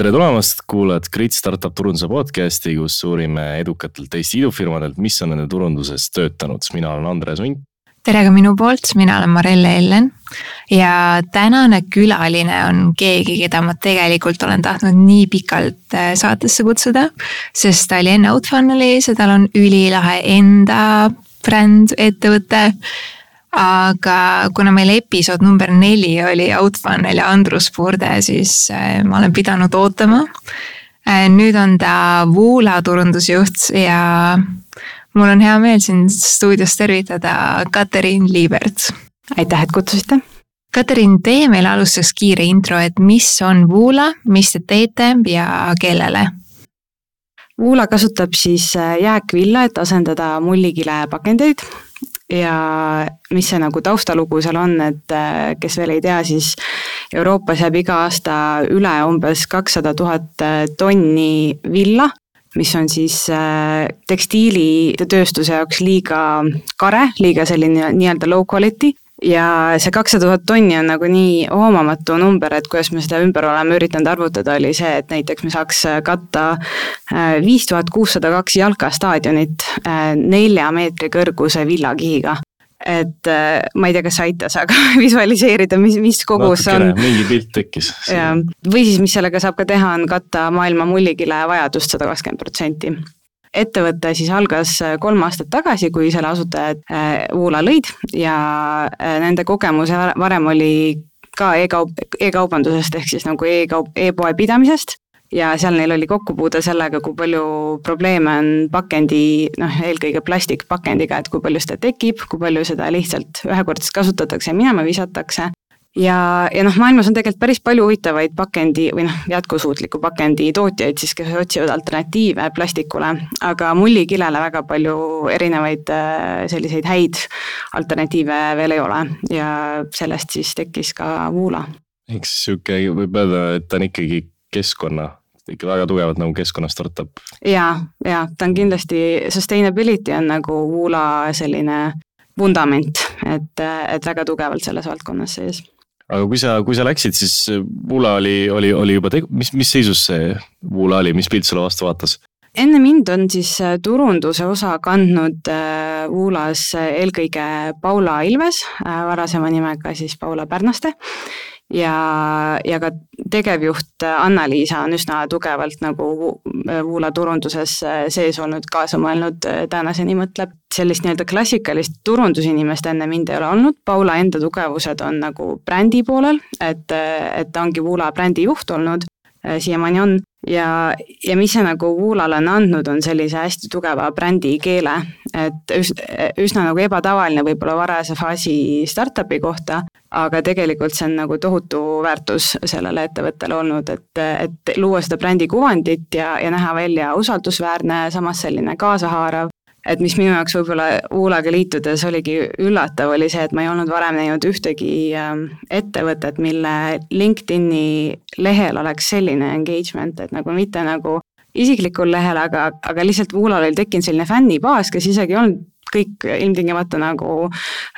tere tulemast, kuulad Grit Startup turunduse podcasti, kus uurime edukatelt Eesti idufirmadelt, mis on nende turunduses töötanud. mina olen Andres Unt. tere ka minu poolt, mina olen Marelle Ellen ja tänane külaline on keegi, keda ma tegelikult olen tahtnud nii pikalt äh, saatesse kutsuda, sest ta oli enne Outfunnelis ja tal on ülilahe enda bränd, ettevõte aga kuna meil episood number neli oli Outfunnel ja Andrus Purde, siis äh, ma olen pidanud ootama. Äh, nüüd on ta Woola turundusjuht ja mul on hea meel sind stuudios tervitada, Katariin Liibert. aitäh, et kutsusite. Katariin, tee meile alustuseks kiire intro, et mis on Woola, mis te teete ja kellele? Woola kasutab siis äh, jääkvilla, et asendada mullikile pakendeid ja mis see nagu taustalugu seal on, et äh, kes veel ei tea, siis Euroopas jääb iga aasta üle umbes kakssada tuhat äh, tonni villa, mis on siis äh, tekstiilitööstuse jaoks liiga kare, liiga selline nii-öelda low quality ja see kakssada tuhat tonni on nagu nii hoomamatu number, et kuidas me seda ümber oleme üritanud arvutada, oli see, et näiteks me saaks katta viis tuhat kuussada kaks jalkastaadionit nelja meetri kõrguse villakihiga et ma ei tea, kas aitas, aga visualiseerida, mis, mis kogus see on. mingi pilt tekkis. või siis, mis sellega saab ka teha, on katta maailma mullikile vajadust sada kakskümmend protsenti ettevõte siis algas äh, kolm aastat tagasi, kui selle asutajad Woola äh, lõid ja äh, nende kogemus varem oli ka e-kaup, e-kaubandusest ehk siis nagu e-kaup e, e-poe pidamisest ja seal neil oli kokkupuude sellega, kui palju probleeme on pakendi, noh, eelkõige plastikpakendiga, et kui palju seda tekib, kui palju seda lihtsalt ühekordselt kasutatakse ja minema visatakse ja, ja noh, maailmas on tegelikult päris palju huvitavaid pakendi või noh, jätkusuutliku pakendi tootjaid siis, kes otsivad alternatiive plastikule, aga mullikilele väga palju erinevaid äh, selliseid häid alternatiive veel ei ole ja sellest siis tekkis ka Woola. eks sihuke võib öelda, et ta on ikkagi keskkonna ikka väga tugevalt nagu keskkonna startup. ja, ja ta on kindlasti, sustainability on nagu Woola selline vundament, et, et väga tugevalt selles valdkonnas sees aga kui sa, kui sa läksid, siis Woola oli, oli, oli juba tegu-, mis, mis seisus see Woola oli, mis pilt sulle vastu vaatas? enne mind on siis äh, turunduse osa kandnud Woolas äh, eelkõige Paula Ilves, äh, varasema nimega siis Paula Pärnaste ja, ja ka tegevjuht Anna-Liisa on üsna tugevalt nagu Woola turunduses sees olnud, kaasa mõelnud, tänaseni mõtleb. sellist nii-öelda klassikalist turundusinimest enne mind ei ole olnud, Paula enda tugevused on nagu brändi poolel, et, et ta ongi Woola brändijuht olnud, siiamaani on, ja, ja mis see nagu Woolale on andnud, on sellise hästi tugeva brändikeele, et üsna, üsna nagu ebatavaline võib-olla varase faasi startup'i kohta, aga tegelikult see on nagu tohutu väärtus sellele ettevõttele olnud, et, et luua seda brändi kuvandit ja, ja näha välja usaldusväärne, samas selline kaasahaarav et mis minu jaoks võib-olla Uulaga liitudes oligi üllatav, oli see, et ma ei olnud varem näinud ühtegi ähm, ettevõtet, mille LinkedIni lehel oleks selline engagement, et nagu mitte nagu isiklikul lehel, aga, aga lihtsalt Uulal oli tekkinud selline fännibaas, kes isegi ei olnud kõik ilmtingimata nagu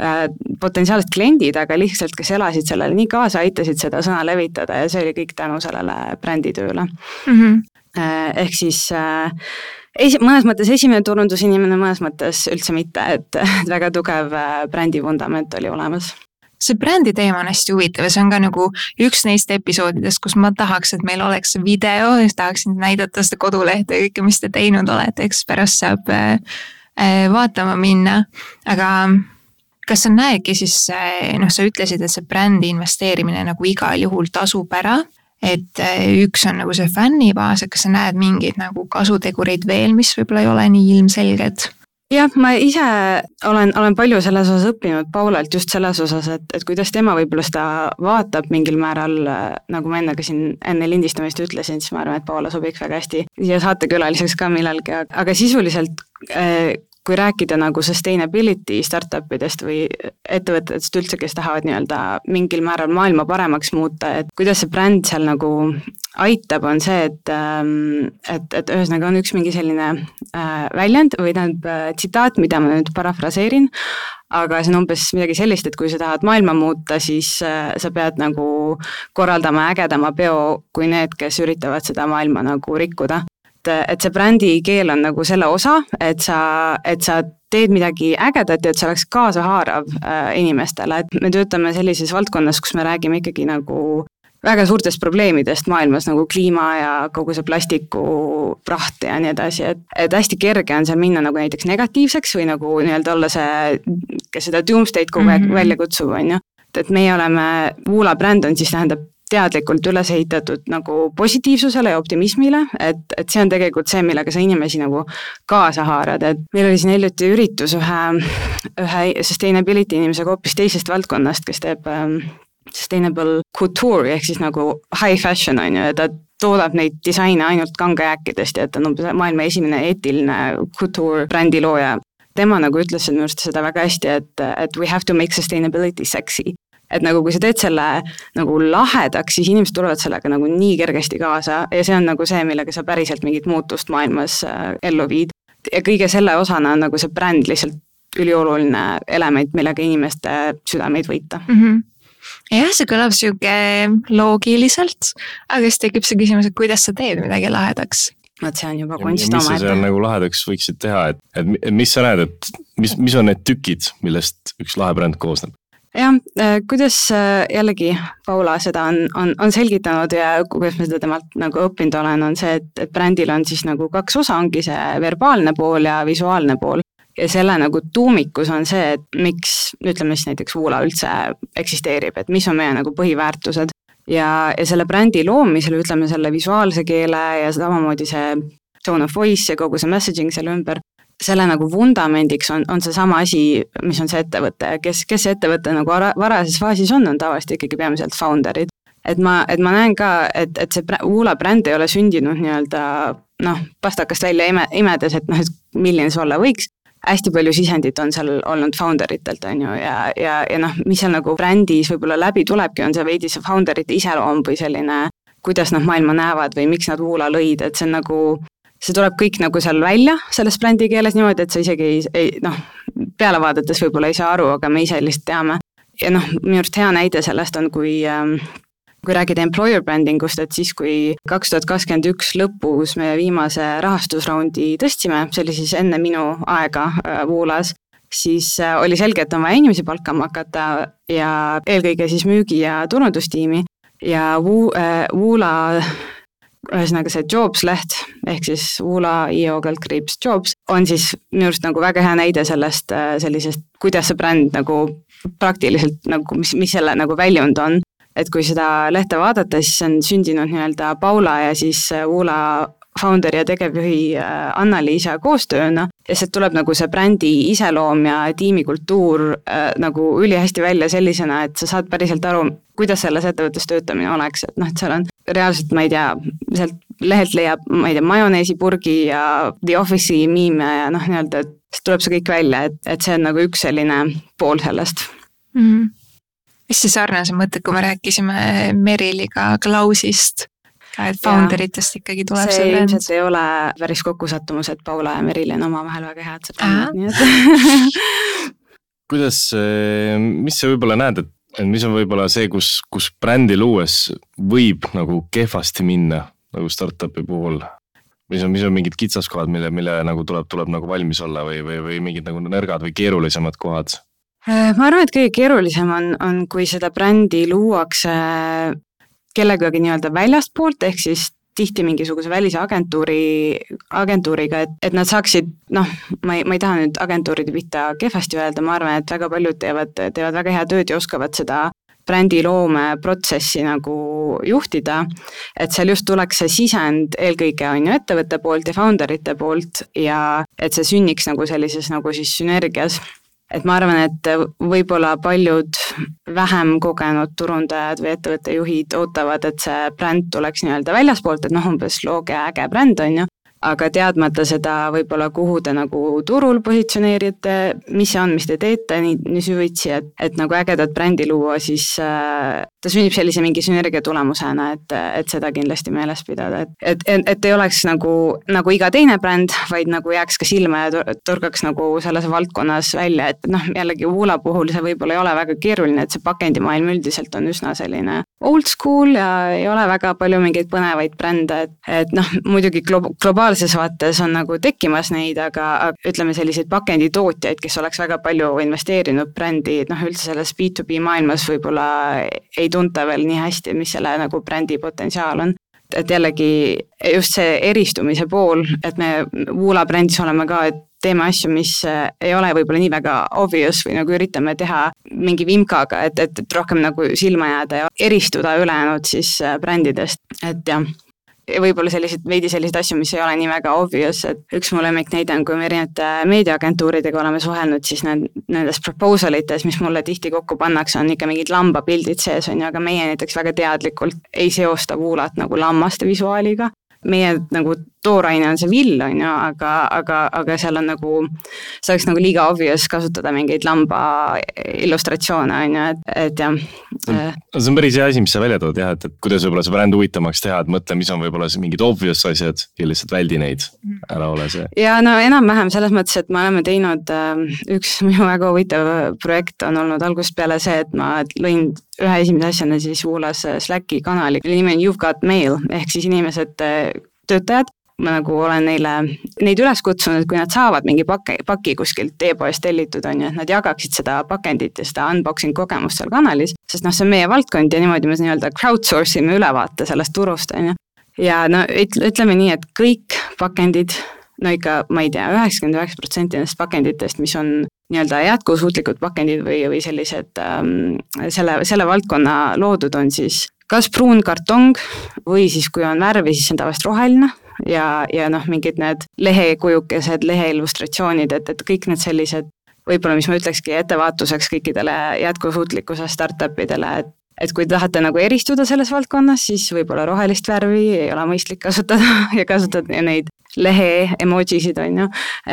äh, potentsiaalsed kliendid, aga lihtsalt, kes elasid sellele nii kaasa, aitasid seda sõna levitada ja see oli kõik tänu sellele bränditööle mm. -hmm. ehk siis äh, esi-, mõnes mõttes esimene turundusinimene, mõnes mõttes üldse mitte, et, väga tugev äh, brändi vundament oli olemas see brändi teema on hästi huvitav ja see on ka nagu üks neist episoodidest, kus ma tahaks, et meil oleks video tahaksin näidata seda kodulehte ja kõike, mis te teinud olete, eks pärast saab äh, äh, vaatama minna. aga kas sa näedki siis, noh, sa ütlesid, et see brändi investeerimine nagu igal juhul tasub ära et äh, üks on nagu see fännibaas, et kas sa näed mingeid nagu kasutegureid veel, mis võib-olla ei ole nii ilmselged? jah, ma ise olen, olen palju selles osas õppinud Paulalt just selles osas, et, et kuidas tema võib-olla seda vaatab mingil määral, äh, nagu ma enne ka siin enne lindistamist ütlesin, siis ma arvan, et Paula sobiks väga hästi siia saatekülaliseks ka millalgi, aga sisuliselt äh, kui rääkida nagu sustainability startup idest või ettevõtetest üldse, kes tahavad nii-öelda mingil määral maailma paremaks muuta, et kuidas see bränd seal nagu aitab, on see, et, ähm, et, et ühesõnaga on üks mingi selline äh, väljend või tähendab äh, tsitaat, mida ma nüüd parafraseerin, aga see on umbes midagi sellist, et kui sa tahad maailma muuta, siis äh, sa pead nagu korraldama ägedama peo kui need, kes üritavad seda maailma nagu rikkuda. Et, et see brändi keel on nagu selle osa, et sa, et sa teed midagi ägedat ja et see oleks kaasahaarav äh, inimestele, et me töötame sellises valdkonnas, kus me räägime ikkagi nagu väga suurtest probleemidest maailmas nagu kliima ja kogu see plastikupraht ja nii edasi, et, et hästi kerge on seal minna nagu näiteks negatiivseks või nagu nii-öelda olla see, kes seda doomsday'd kogu aeg mm -hmm. välja kutsub, on ju. et meie oleme, Woola bränd on siis tähendab teadlikult üles ehitatud nagu positiivsusele ja optimismile, et, et see on tegelikult see, millega sa inimesi nagu kaasa haarad, et meil oli siin hiljuti üritus ühe, ühe sustainability inimesega hoopis teisest valdkonnast, kes teeb ähm, sustainable couture ehk siis nagu high fashion on ju, ja ta toodab neid disaine ainult kangejääkidest ja ta on umbes maailma esimene eetiline couture brändi looja. tema nagu ütles minu arust seda väga hästi, et, et we have to make sustainability sexy. Et nagu kui sa teed selle nagu lahedaks, siis inimesed tulevad sellega nagu nii kergesti kaasa ja see on nagu see, millega sa päriselt mingit muutust maailmas äh, ellu viid. ja kõige selle osana on nagu see bränd lihtsalt ülioluline element, millega inimeste südameid võita mm. -hmm jah, see kõlab sihuke loogiliselt, aga siis tekib see küsimus, et kuidas sa teed midagi lahedaks vot see on juba kunst omaette. mis sa seal nagu lahedaks võiksid teha, et, et mis sa näed, et mis, mis on need tükid, millest üks lahe bränd koosneb? Jah, äh, kuidas äh, jällegi Paula seda on, on, on selgitanud ja kuidas ma seda temalt nagu õppinud olen, on see, et, et brändil on siis nagu kaks osa, ongi see verbaalne pool ja visuaalne pool ja selle nagu tuumikus on see, et miks, ütleme siis näiteks Woola üldse eksisteerib, et mis on meie nagu põhiväärtused. ja, ja selle brändi loomisel, ütleme selle visuaalse keele ja samamoodi see tone of voice ja kogu see messaging selle ümber, selle nagu vundamendiks on, on seesama asi, mis on see ettevõte kes, kes see ettevõte nagu vara, varases faasis on, on tavaliselt ikkagi peamiselt founder'id. et ma, et ma näen ka, et, et see Woola bränd ei ole sündinud nii-öelda noh, pastakast välja ime, imedes, et noh, et milline see olla võiks, hästi palju sisendit on seal olnud founder itelt, on ju, ja, ja, ja noh, mis seal nagu brändis võib-olla läbi tulebki, on see veidi see founder ite iseloom või selline, kuidas nad maailma näevad või miks nad Woola lõid, et see on nagu, see tuleb kõik nagu seal välja selles brändi keeles niimoodi, et sa isegi ei, ei noh, peale vaadates võib-olla ei saa aru, aga me ise lihtsalt teame. ja noh, minu arust hea näide sellest on, kui ähm, kui rääkida employer branding ust, et siis, kui kaks tuhat kakskümmend üks lõpus me viimase rahastusraundi tõstsime, see oli siis enne minu aega Woolas, äh, siis äh, oli selge, et on vaja inimesi palkama hakata ja eelkõige siis müügi- ja turundustiimi ja Woola ühesõnaga see Jobs leht ehk siis Woola.io kaldkriips Jobs on siis minu arust nagu väga hea näide sellest äh, sellisest, kuidas see bränd nagu praktiliselt nagu, mis, mis selle nagu väljund on. Et kui seda lehte vaadata, siis see on sündinud nii-öelda Paula ja siis Woola founder ja tegevjuhi äh, Anna-Liisa koostööna. Ja sealt tuleb nagu see brändi iseloom ja tiimikultuur äh, nagu ülihästi välja sellisena, et sa saad päriselt aru, kuidas selles ettevõttes töötamine oleks, et noh, et seal on reaalselt, ma ei tea, sealt lehelt leiab, ma ei tea, majoneesipurgi ja The Office'i miime ja noh, nii-öelda, et sealt tuleb see kõik välja, et, et see on nagu üks selline pool sellest. Mm. -hmm hästi sarnased mõtted, kui me rääkisime Meriliga Klausist, et founder itest ikkagi tuleb see see ilmselt ei ole päris kokkusattumus, et Paula ja Merili on omavahel väga head sõbrannad, nii et kuidas, mis sa võib-olla näed, et, et mis on võib-olla see, kus, kus brändi luues võib nagu kehvasti minna nagu startup'i puhul? mis on, mis on mingid kitsaskohad, mille, mille nagu tuleb, tuleb nagu valmis olla või, või, või mingid nagu nõrgad või keerulisemad kohad? Äh, ma arvan, et kõige keerulisem on, on, kui seda brändi luuakse kellegagi nii-öelda väljastpoolt, ehk siis tihti mingisuguse välise agentuuri, agentuuriga, et, et nad saaksid noh, ma ei, ma ei taha nüüd agentuuride pihta kehvasti öelda, ma arvan, et väga paljud teevad, teevad väga head tööd ja oskavad seda brändiloome protsessi nagu juhtida, et seal just tuleks see sisend eelkõige on ju ettevõtte poolt ja founder ite poolt ja et see sünniks nagu sellises nagu siis sünergias et ma arvan, et võib-olla paljud vähem kogenud turundajad või ettevõtte juhid ootavad, et see bränd tuleks nii-öelda väljaspoolt, et noh, umbes looge äge bränd, on ju, aga teadmata seda võib-olla, kuhu te nagu turul positsioneerite, mis see on, mis te teete nii, nii süvitsi, et, et nagu ägedat brändi luua, siis äh, ta sünnib sellise mingi sünergia tulemusena, et, et seda kindlasti meeles pidada, et, et, et, et ei oleks nagu, nagu iga teine bränd, vaid nagu jääks ka silma ja torkaks nagu selles valdkonnas välja, et noh, jällegi Woola puhul see võib-olla ei ole väga keeruline, et see pakendimaailm üldiselt on üsna selline old school ja ei ole väga palju mingeid põnevaid brände, et, et noh, muidugi glo-, globaalses vaates on nagu tekkimas neid, aga ütleme, selliseid pakenditootjaid, kes oleks väga palju investeerinud brändi, noh, üldse selles B2B maailmas võib-olla ei tunta veel nii hästi, mis selle nagu brändi potentsiaal on. Et jällegi just see eristumise pool, et me Woola brändis oleme ka, et teeme asju, mis ei ole võib-olla nii väga obvious või nagu üritame teha mingi vimkaga, et, et, et rohkem nagu silma jääda ja eristuda ülejäänud siis brändidest, et jah. ja võib-olla selliseid, veidi selliseid asju, mis ei ole nii väga obvious, et üks mu lemmiknäide on, kui me erinevate meediaagentuuridega oleme suhelnud, siis need, nendes proposal ites, mis mulle tihti kokku pannakse, on ikka mingid lambapildid sees, on ju, aga meie näiteks väga teadlikult ei seosta Woolat nagu lammaste visuaaliga, meie nagu tooraine on see vill, on ju, aga, aga, aga seal on nagu, see oleks nagu liiga obvious kasutada mingeid lamba illustratsioone, on ju, et, et jah. Äh. see on päris hea asi, mis sa välja tood jah, et, et kuidas võib-olla seda brändi huvitavamaks teha, et mõtle, mis on võib-olla mingid obvious asjad ja lihtsalt väldi neid, ära ole see. ja no enam-vähem selles mõttes, et me oleme teinud, äh, üks minu väga huvitav projekt on olnud algusest peale see, et ma lõin ühe esimese asjana siis Woolas Slacki kanali, mille nimi on You've Got Mail, ehk siis inimesed, töötajad ma nagu olen neile, neid üles kutsunud, kui nad saavad mingi paki, paki kuskilt e-poest tellitud, on ju, et nad jagaksid seda pakendit ja seda unboxing kogemust seal kanalis, sest noh, see on meie valdkond ja niimoodi me nii-öelda crowdsource ime ülevaate sellest turust, on ju. ja no ütleme nii, et kõik pakendid, no ikka, ma ei tea, üheksakümmend üheksa protsenti nendest pakenditest, mis on nii-öelda jätkusuutlikud pakendid või, või sellised ähm, selle, selle valdkonna loodud, on siis kas pruun kartong või siis, kui on värvi, siis on tavaliselt roheline ja, ja noh, mingid need lehekujukesed, leheillustratsioonid, et, et kõik need sellised võib-olla, mis ma ütlekski ettevaatuseks kõikidele jätkusuutlikkuse startup idele, et et kui tahate nagu eristuda selles valdkonnas, siis võib-olla rohelist värvi ei ole mõistlik kasutada ja kasutada neid lehe emojisid, on ju,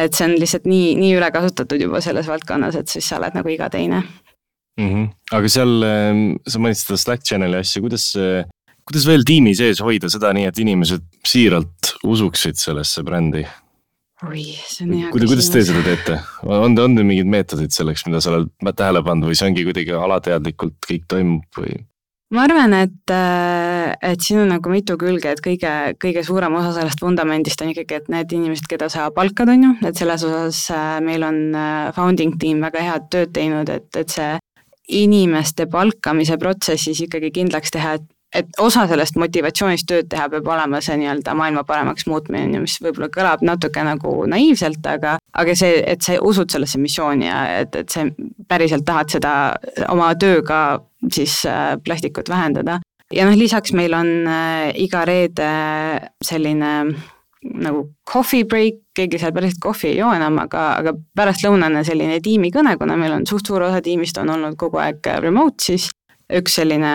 et see on lihtsalt nii, nii ülekasutatud juba selles valdkonnas, et siis sa oled nagu iga teine mm. -hmm. aga seal, ehm, sa mainisid seda Slack channel'i asja, kuidas kuidas veel tiimi sees hoida seda nii, et inimesed siiralt usuksid sellesse brändi? oi, see on hea küsimus. kuidas te seda teete, on, on teil mingid meetodid selleks, mida sa oled tähele pannud või see ongi kuidagi alateadlikult kõik toimub või? ma arvan, et, et siin on nagu mitu külge, et kõige, kõige suurem osa sellest vundamendist on ikkagi, et need inimesed, keda sa palkad, on ju, et selles osas äh, meil on äh, founding tiim väga head tööd teinud, et, et see inimeste palkamise protsessis ikkagi kindlaks teha, et et osa sellest motivatsioonist tööd teha peab olema see nii-öelda maailma paremaks muutmine, mis võib-olla kõlab natuke nagu naiivselt, aga aga see, et sa usud sellesse missiooni ja et, et sa päriselt tahad seda oma tööga siis äh, plastikut vähendada. ja noh, lisaks meil on äh, iga reede selline nagu coffee break, keegi seal päriselt kohvi ei joo enam, aga, aga pärastlõunane selline tiimikõne, kuna meil on suht suur osa tiimist on olnud kogu aeg remote, siis üks selline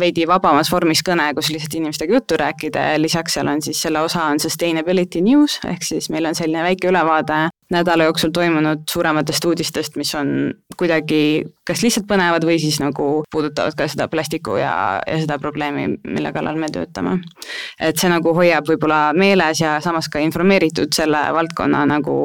veidi vabamas vormis kõne, kus lihtsalt inimestega juttu rääkida ja lisaks seal on siis selle osa on sustainability news, ehk siis meil on selline väike ülevaade nädala jooksul toimunud suurematest uudistest, mis on kuidagi kas lihtsalt põnevad või siis nagu puudutavad ka seda plastiku ja, ja seda probleemi, mille kallal me töötame. et see nagu hoiab võib-olla meeles ja samas ka informeeritud selle valdkonna nagu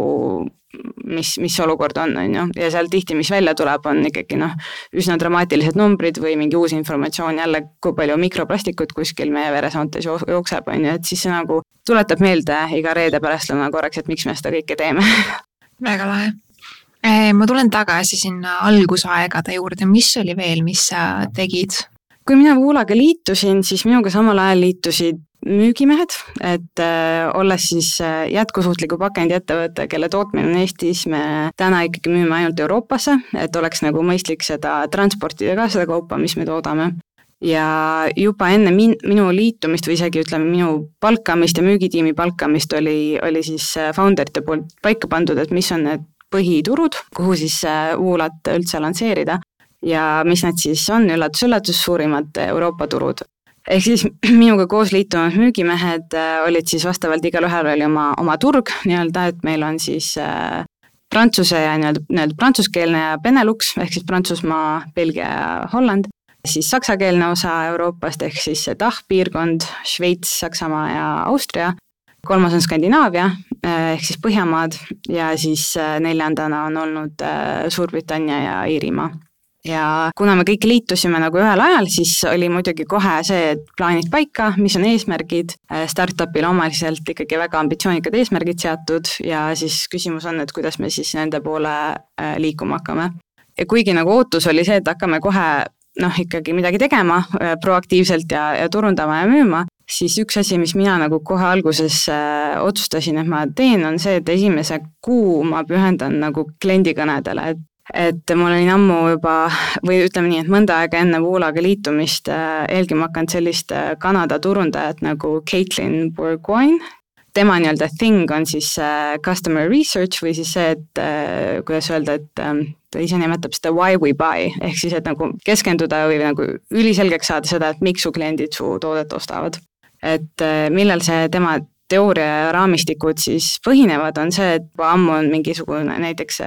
mis, mis olukord on, on ju, ja seal tihti, mis välja tuleb, on ikkagi noh, üsna dramaatilised numbrid või mingi uus informatsioon jälle, kui palju mikroplastikut kuskil meie veresoontes jookseb, on ju, et siis see nagu tuletab meelde iga reede pärastlõuna korraks, et miks me seda kõike teeme väga lahe. ma tulen tagasi sinna algusaegade juurde, mis oli veel, mis sa tegid? kui mina Voolaga liitusin, siis minuga samal ajal liitusid müügimehed, et äh, olles siis äh, jätkusuutliku pakendiettevõte, kelle tootmine on Eestis, me täna ikkagi müüme ainult Euroopasse, et oleks nagu mõistlik seda transportida ka, seda kaupa, mis me toodame. Ja juba enne min-, minu liitumist või isegi ütleme, minu palkamist ja müügitiimi palkamist oli, oli siis äh, founder ite poolt paika pandud, et mis on need põhiturud, kuhu siis Woolat üldse lansseerida. Ja mis need siis on, üllatus-üllatus, suurimad Euroopa turud ehk siis minuga koos liitunud müügimehed äh, olid siis vastavalt igalühel oli oma, oma turg nii-öelda, et meil on siis äh, prantsuse ja nii-öelda, nii-öelda prantsuskeelne ja Benelux ehk siis Prantsusmaa, Belgia ja Holland. siis saksakeelne osa Euroopast ehk siis see DACH piirkond, Šveits, Saksamaa ja Austria. kolmas on Skandinaavia äh, ehk siis Põhjamaad ja siis neljandana on olnud Suurbritannia ja Iirimaa ja kuna me kõik liitusime nagu ühel ajal, siis oli muidugi kohe see, et plaanid paika, mis on eesmärgid, äh, startup'il omaliselt ikkagi väga ambitsioonikad eesmärgid seatud ja siis küsimus on, et kuidas me siis nende poole äh, liikuma hakkame. ja kuigi nagu ootus oli see, et hakkame kohe noh, ikkagi midagi tegema äh, proaktiivselt ja, ja turundama ja müüma, siis üks asi, mis mina nagu kohe alguses äh, otsustasin, et ma teen, on see, et esimese kuu ma pühendan nagu kliendikõnedele, et et mul olin ammu juba või ütleme nii, et mõnda aega enne Voolaga liitumist äh, jälgima hakanud sellist äh, Kanada turundajat nagu Caitlin Bourgoin. tema nii-öelda thing on siis äh, customer research või siis see, et kuidas öelda, et ähm, ta ise nimetab seda why we buy ehk siis, et nagu keskenduda või nagu üliselgeks saada seda, et miks su kliendid su toodet ostavad. et millal see tema teooria raamistikud siis põhinevad, on see, et juba ammu on mingisugune näiteks,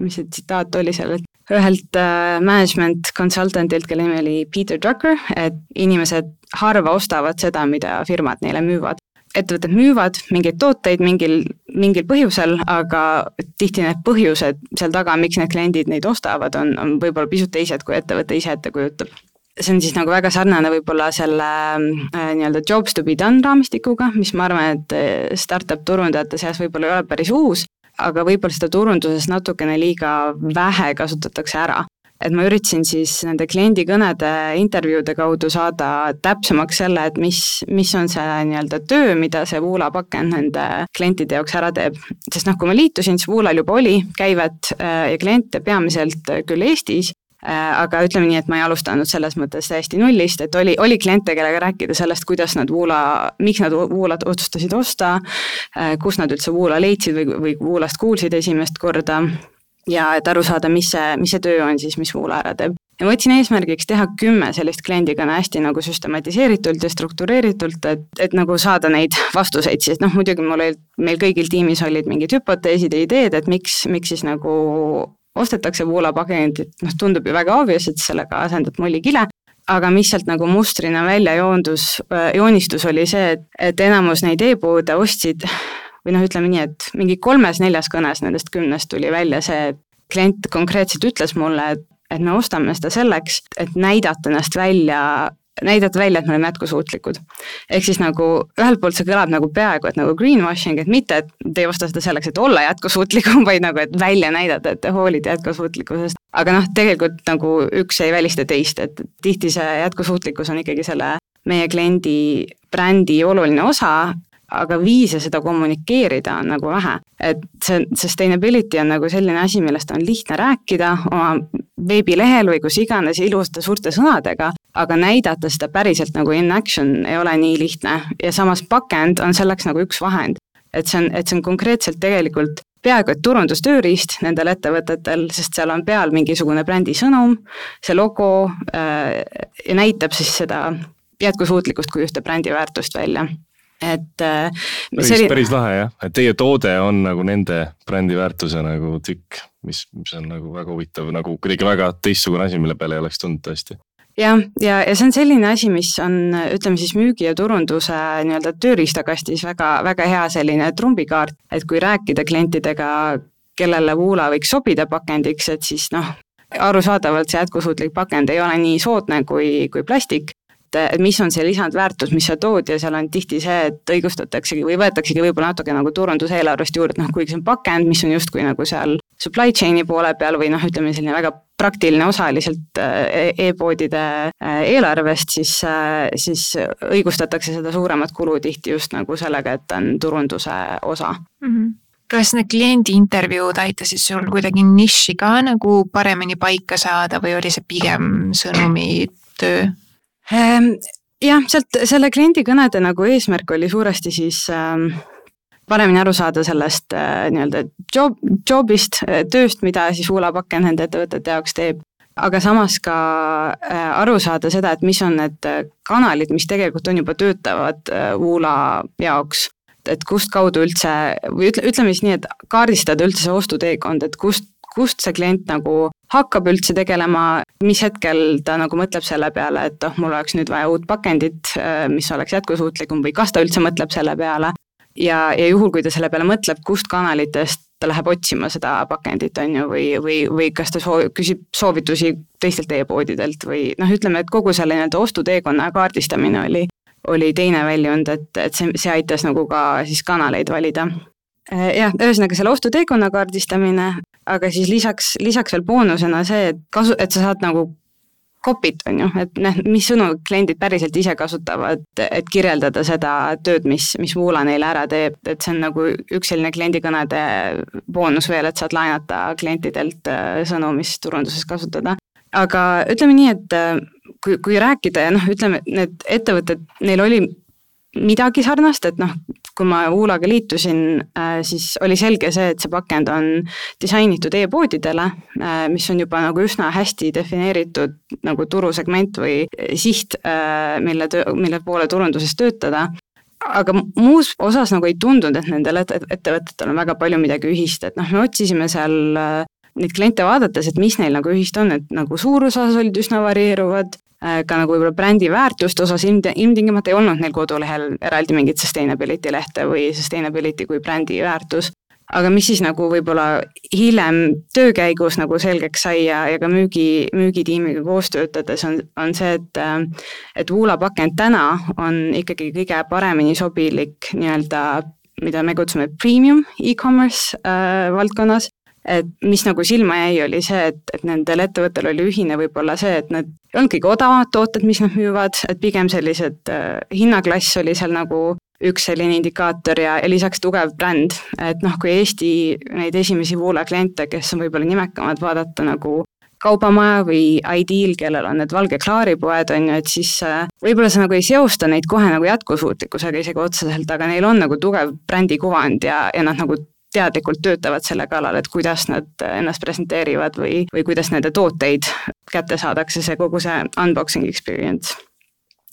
mis see tsitaat oli seal, et ühelt äh, management consultant'ilt, kelle nimi oli Peter Drucker, et inimesed harva ostavad seda, mida firmad neile müüvad. ettevõtted müüvad mingeid tooteid mingil, mingil põhjusel, aga tihti need põhjused seal taga, miks need kliendid neid ostavad, on, on võib-olla pisut teised, kui ettevõte ise ette kujutab see on siis nagu väga sarnane võib-olla selle äh, nii-öelda jobs to be done raamistikuga, mis ma arvan, et äh, startup turundajate seas võib-olla ei ole päris uus, aga võib-olla seda turunduses natukene liiga vähe kasutatakse ära. et ma üritasin siis nende kliendikõnede intervjuude kaudu saada täpsemaks selle, et mis, mis on see nii-öelda töö, mida see Woola pakend nende klientide jaoks ära teeb. sest noh, kui ma liitusin, siis Woolal juba oli käivet äh, ja kliente peamiselt küll Eestis, Äh, aga ütleme nii, et ma ei alustanud selles mõttes täiesti nullist, et oli, oli kliente, kellega rääkida sellest, kuidas nad Woola, miks nad Woolat otsustasid osta, äh, kus nad üldse Woola leidsid või, või Woolast kuulsid esimest korda. Ja et aru saada, mis see, mis see töö on siis, mis Woola ära teeb. Ja ma võtsin eesmärgiks teha kümme sellist kliendikõne hästi nagu süstematiseeritult ja struktureeritult, et, et nagu saada neid vastuseid, siis noh, muidugi mul olid, meil kõigil tiimis olid mingid hüpoteesid ja ideed, et miks, miks siis nagu ostetakse Woola pakendit, noh tundub ju väga obvious, et sellega asendad mullikile, aga mis sealt nagu mustrina välja joondus, joonistus, oli see, et, et enamus neid e-poode ostsid või noh, ütleme nii, et mingi kolmes-neljas kõnes nendest kümnest tuli välja see, et klient konkreetselt ütles mulle, et et me ostame seda selleks, et näidata ennast välja näidata välja, et me oleme jätkusuutlikud. ehk siis nagu ühelt poolt see kõlab nagu peaaegu et nagu greenwashing, et mitte, et te ei osta seda selleks, et olla jätkusuutlikum, vaid nagu, et välja näidata, et te hoolite jätkusuutlikkusest. aga noh, tegelikult nagu üks ei välista teist, et tihti see jätkusuutlikkus on ikkagi selle meie kliendi brändi oluline osa, aga viise seda kommunikeerida on nagu vähe. et see sustainability on nagu selline asi, millest on lihtne rääkida oma veebilehel või kus iganes iluste suurte sõnadega, aga näidata seda päriselt nagu in action ei ole nii lihtne ja samas pakend on selleks nagu üks vahend. et see on, et see on konkreetselt tegelikult peaaegu et turundustööriist nendel ettevõtetel, sest seal on peal mingisugune brändi sõnum, see logo äh, näitab siis seda jätkusuutlikkust kui ühte brändi väärtust välja et äh,. päris oli..., päris lahe jah, et teie toode on nagu nende brändi väärtuse nagu tükk, mis, mis on nagu väga huvitav, nagu kuidagi väga teistsugune asi, mille peale ei oleks tulnud tõesti. Jah, ja, ja see on selline asi, mis on, ütleme siis müügi ja turunduse nii-öelda tööriistakastis väga, väga hea selline trumbikaart, et kui rääkida klientidega, kellele Woola võiks sobida pakendiks, et siis noh, arusaadavalt see jätkusuutlik pakend ei ole nii soodne kui, kui plastik, et mis on see lisandväärtus, mis sa tood ja seal on tihti see, et õigustataksegi või võetaksegi võib-olla natuke nagu turunduseelarvest juurde, noh kuigi see on pakend, mis on justkui nagu seal supply chain'i poole peal või noh, ütleme selline väga praktiline osa lihtsalt äh, e-poodide äh, eelarvest, siis, äh, siis õigustatakse seda suuremat kulu tihti just nagu sellega, et ta on turunduse osa mm. -hmm kas need kliendi intervjuud aitasid sul kuidagi nišši ka nagu paremini paika saada või oli see pigem sõnumitöö? Ehm, jah, sealt selle kliendi kõnede nagu eesmärk oli suuresti siis ähm, paremini aru saada sellest äh, nii-öelda job, job'ist, äh, tööst, mida siis Uula Pakken nende ettevõtete jaoks teeb. aga samas ka aru saada seda, et mis on need kanalid, mis tegelikult on juba töötavad Woola jaoks et kust kaudu üldse või ütle, ütleme siis nii, et kaardistada üldse see ostuteekond, et kust, kust see klient nagu hakkab üldse tegelema, mis hetkel ta nagu mõtleb selle peale, et oh, mul oleks nüüd vaja uut pakendit, äh, mis oleks jätkusuutlikum või kas ta üldse mõtleb selle peale. ja, ja juhul, kui ta selle peale mõtleb, kust kanalitest ta läheb otsima seda pakendit, on ju, või, või, või kas ta soov, küsib soovitusi teistelt e-poodidelt või noh, ütleme, et kogu selle nii-öelda ostuteekonna kaardistamine oli oli teine väljund, et, et see, see aitas nagu ka siis kanaleid valida. Äh, jah, ühesõnaga selle ostuteekonna kaardistamine, aga siis lisaks, lisaks veel boonusena see, et kasu, et sa saad nagu copy't, on ju, et noh, mis sõnu kliendid päriselt ise kasutavad, et kirjeldada seda tööd, mis, mis Woola neile ära teeb, et see on nagu üks selline kliendikõnede boonus veel, et saad laenata klientidelt äh, sõnu, mis turunduses kasutada. aga ütleme nii, et äh, kui, kui rääkida ja noh, ütleme, need ettevõtted, neil oli midagi sarnast, et noh, kui ma Uulaga liitusin äh,, siis oli selge see, et see pakend on disainitud e-poodidele äh,, mis on juba nagu üsna hästi defineeritud nagu turusegment või siht äh,, mille mille poole turunduses töötada. Aga muus osas nagu ei tundunud, et nendel ettevõtetel on väga palju midagi ühist, et noh, me otsisime seal neid kliente vaadates, et mis neil nagu ühist on, et nagu suuruse osas olid üsna varieeruvad, ka nagu võib-olla brändi väärtuste osas ilmti-, ilmtingimata ei olnud neil kodulehel eraldi mingit sustainability lehte või sustainability kui brändi väärtus. aga mis siis nagu võib-olla hiljem töö käigus nagu selgeks sai ja, ja ka müügi, müügitiimiga koos töötades on, on see, et äh, et Woola pakend täna on ikkagi kõige paremini sobilik nii-öelda mida me kutsume premium e-commerce äh, valdkonnas, et mis nagu silma jäi, oli see, et, et nendel ettevõttel oli ühine võib-olla see, et need ei olnud kõige odavamad tooted, mis nad müüvad, et pigem sellised äh, hinnaklass oli seal nagu üks selline indikaator ja, ja lisaks tugev bränd, et noh, kui Eesti neid esimesi Woola kliente, kes on võib-olla nimekamad, vaadata nagu kaubamaja või Ideal, kellel on need valge klaaripoed, on ju, et siis äh, võib-olla sa nagu ei seosta neid kohe nagu jätkusuutlikkusega isegi otseselt, aga neil on nagu tugev brändikuvand ja, ja nad nagu teadlikult töötavad selle kallal, et kuidas nad ennast presenteerivad või, või kuidas nende tooteid kätte saadakse, see kogu see unboxing experience.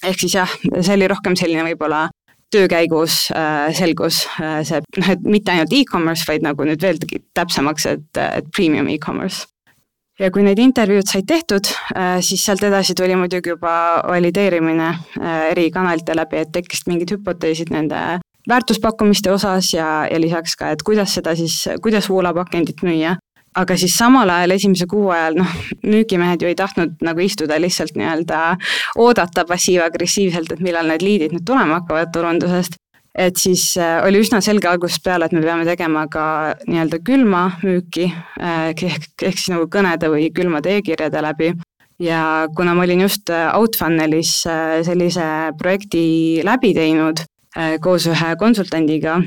ehk siis jah, see oli rohkem selline võib-olla töö käigus äh, selgus äh, see, noh, et mitte ainult e-commerce, vaid nagu nüüd veel täpsemaks, et, et premium e-commerce ja kui need intervjuud said tehtud, äh, siis sealt edasi tuli muidugi juba valideerimine äh, eri kanalite läbi, et tekkisid mingid hüpoteesid nende väärtuspakkumiste osas ja, ja lisaks ka, et kuidas seda siis, kuidas voolapakendit müüa. aga siis samal ajal esimese kuu ajal noh, müügimehed ju ei tahtnud nagu istuda lihtsalt nii-öelda oodata passiiv-agressiivselt, et millal need liidid nüüd tulema hakkavad turundusest. et siis äh, oli üsna selge algusest peale, et me peame tegema ka nii-öelda külma müüki äh, ehk, ehk siis nagu kõnede või külmade e-kirjade läbi ja kuna ma olin just äh, Outfunnelis sellise projekti läbi teinud, koos ühe konsultandiga,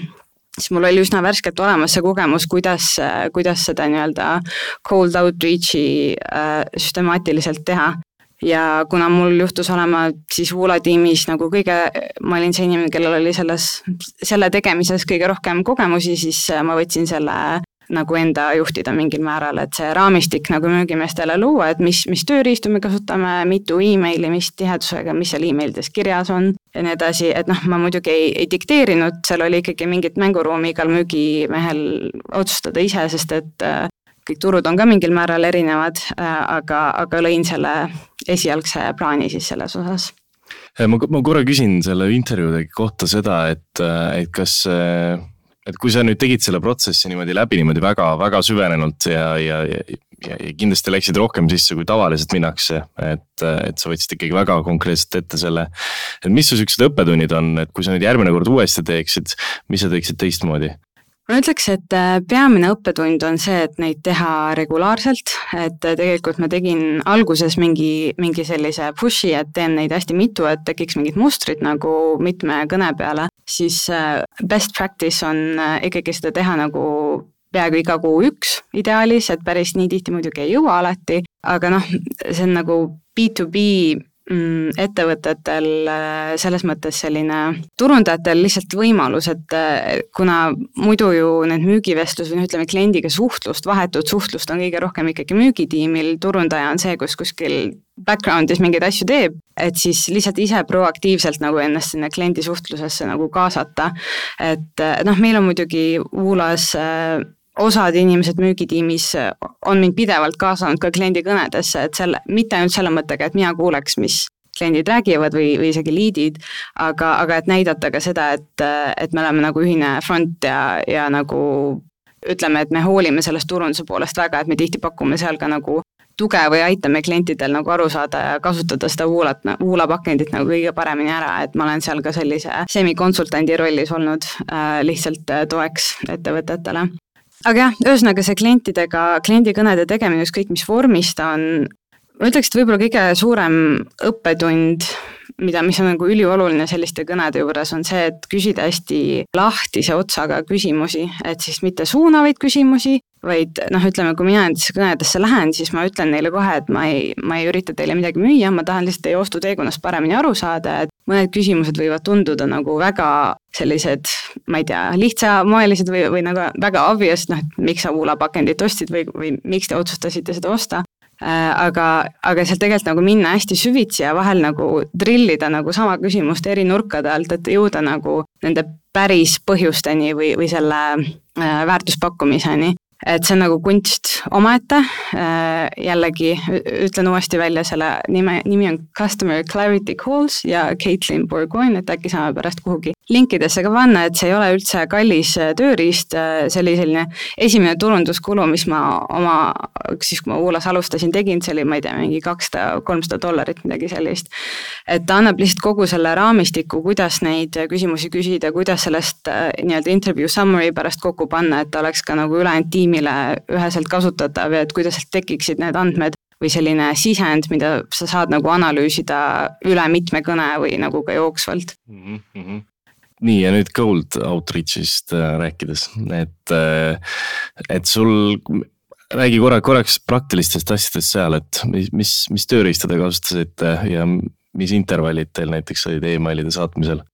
siis mul oli üsna värskelt olemas see kogemus, kuidas, kuidas seda nii-öelda cold outreach'i äh, süstemaatiliselt teha. ja kuna mul juhtus olema siis Woola tiimis nagu kõige, ma olin see inimene, kellel oli selles, selle tegemises kõige rohkem kogemusi, siis ma võtsin selle nagu enda juhtida mingil määral, et see raamistik nagu müügimeestele luua, et mis, mis tööriistu me kasutame, mitu emaili, mis tihedusega, mis seal emailides kirjas on ja nii edasi, et noh, ma muidugi ei, ei dikteerinud, seal oli ikkagi mingit mänguruumi igal müügimehel otsustada ise, sest et äh, kõik turud on ka mingil määral erinevad, äh, aga, aga lõin selle esialgse plaani siis selles osas. Ma, ma korra küsin selle intervjuude kohta seda, et, et kas et kui sa nüüd tegid selle protsessi niimoodi läbi niimoodi väga-väga süvenenult ja, ja, ja, ja, ja kindlasti läksid rohkem sisse, kui tavaliselt minnakse, et, et sa võtsid ikkagi väga konkreetselt ette selle. et mis su siuksed õppetunnid on, et kui sa nüüd järgmine kord uuesti teeksid, mis sa teeksid teistmoodi? Ma ütleks, et äh, peamine õppetund on see, et neid teha regulaarselt, et äh, tegelikult ma tegin alguses mingi, mingi sellise push'i, et teen neid hästi mitu, et tekiks mingid mustrid nagu mitme kõne peale, siis äh, best practice on ikkagi seda teha nagu peaaegu iga kuu üks ideaalis, et päris nii tihti muidugi ei jõua alati, aga noh, see on nagu B2B mm, ettevõtetel äh, selles mõttes selline, turundajatel lihtsalt võimalus, et äh, kuna muidu ju need müügivestlus või noh, ütleme kliendiga suhtlust, vahetut suhtlust on kõige rohkem ikkagi müügitiimil, turundaja on see, kus kuskil background'is mingeid asju teeb, et siis lihtsalt ise proaktiivselt nagu ennast sinna kliendi suhtlusesse nagu kaasata. et noh, meil on muidugi äh, osad inimesed müügitiimis on mind pidevalt kaasanud ka kliendi kõnedesse, et selle, mitte ainult selle mõttega, et mina kuuleks, mis kliendid räägivad või, või isegi liidid, aga, aga et näidata ka seda, et, et me oleme nagu ühine front ja, ja nagu ütleme, et me hoolime sellest turunduse poolest väga, et me tihti pakume seal ka nagu tuge või aitame klientidel nagu aru saada ja kasutada seda Woolat, Woola pakendit nagu kõige paremini ära, et ma olen seal ka sellise semikonsultandi rollis olnud äh, lihtsalt äh, toeks ettevõtetele aga jah, ühesõnaga see klientidega, kliendikõnede tegemine, ükskõik mis vormis ta on, ma ütleks, et võib-olla kõige suurem õppetund, mida, mis on nagu ülioluline selliste kõnede juures, on see, et küsida hästi lahtise otsaga küsimusi, et siis mitte suunavaid küsimusi, vaid noh, ütleme, kui mina nendesse kõnedesse lähen, siis ma ütlen neile kohe, et ma ei, ma ei ürita teile midagi müüa, ma tahan lihtsalt teie ostuteekonnast paremini aru saada, et mõned küsimused võivad tunduda nagu väga sellised, ma ei tea, lihtsamoelised või, või nagu väga obvious, noh, et miks sa vuulapakendit ostsid või, või miks te otsustasite seda osta aga, aga seal tegelikult nagu minna hästi süvitsi ja vahel nagu drillida nagu sama küsimust eri nurkade alt, et jõuda nagu nende päris põhjusteni või, või selle äh, väärtuspakkumiseni et see on nagu kunst omaette, äh, jällegi ütlen uuesti välja selle nime, nimi on Customer Clarity Calls ja Caitlin Bourgoin, et äkki saame pärast kuhugi linkidesse ka panna, et see ei ole üldse kallis äh, tööriist, äh, see oli selline esimene turunduskulu, mis ma oma, siis kui ma Uulas alustasin, tegin, see oli, ma ei tea, mingi kakssada, kolmsada dollarit, midagi sellist. et ta annab lihtsalt kogu selle raamistiku, kuidas neid küsimusi küsida, kuidas sellest nii-öelda intervjuu summary pärast kokku panna, et ta oleks ka nagu ülejäänud tiim tiimile üheselt kasutatav ja et kuidas sealt tekiksid need andmed või selline sisend, mida sa saad nagu analüüsida üle mitme kõne või nagu ka jooksvalt mm. -hmm nii ja nüüd cold outreach'ist äh, rääkides, et, äh, et sul, räägi korra, korraks praktilistest asjadest seal, et mis, mis, mis tööriista te kasutasite ja mis intervallid teil näiteks olid emailide saatmisel?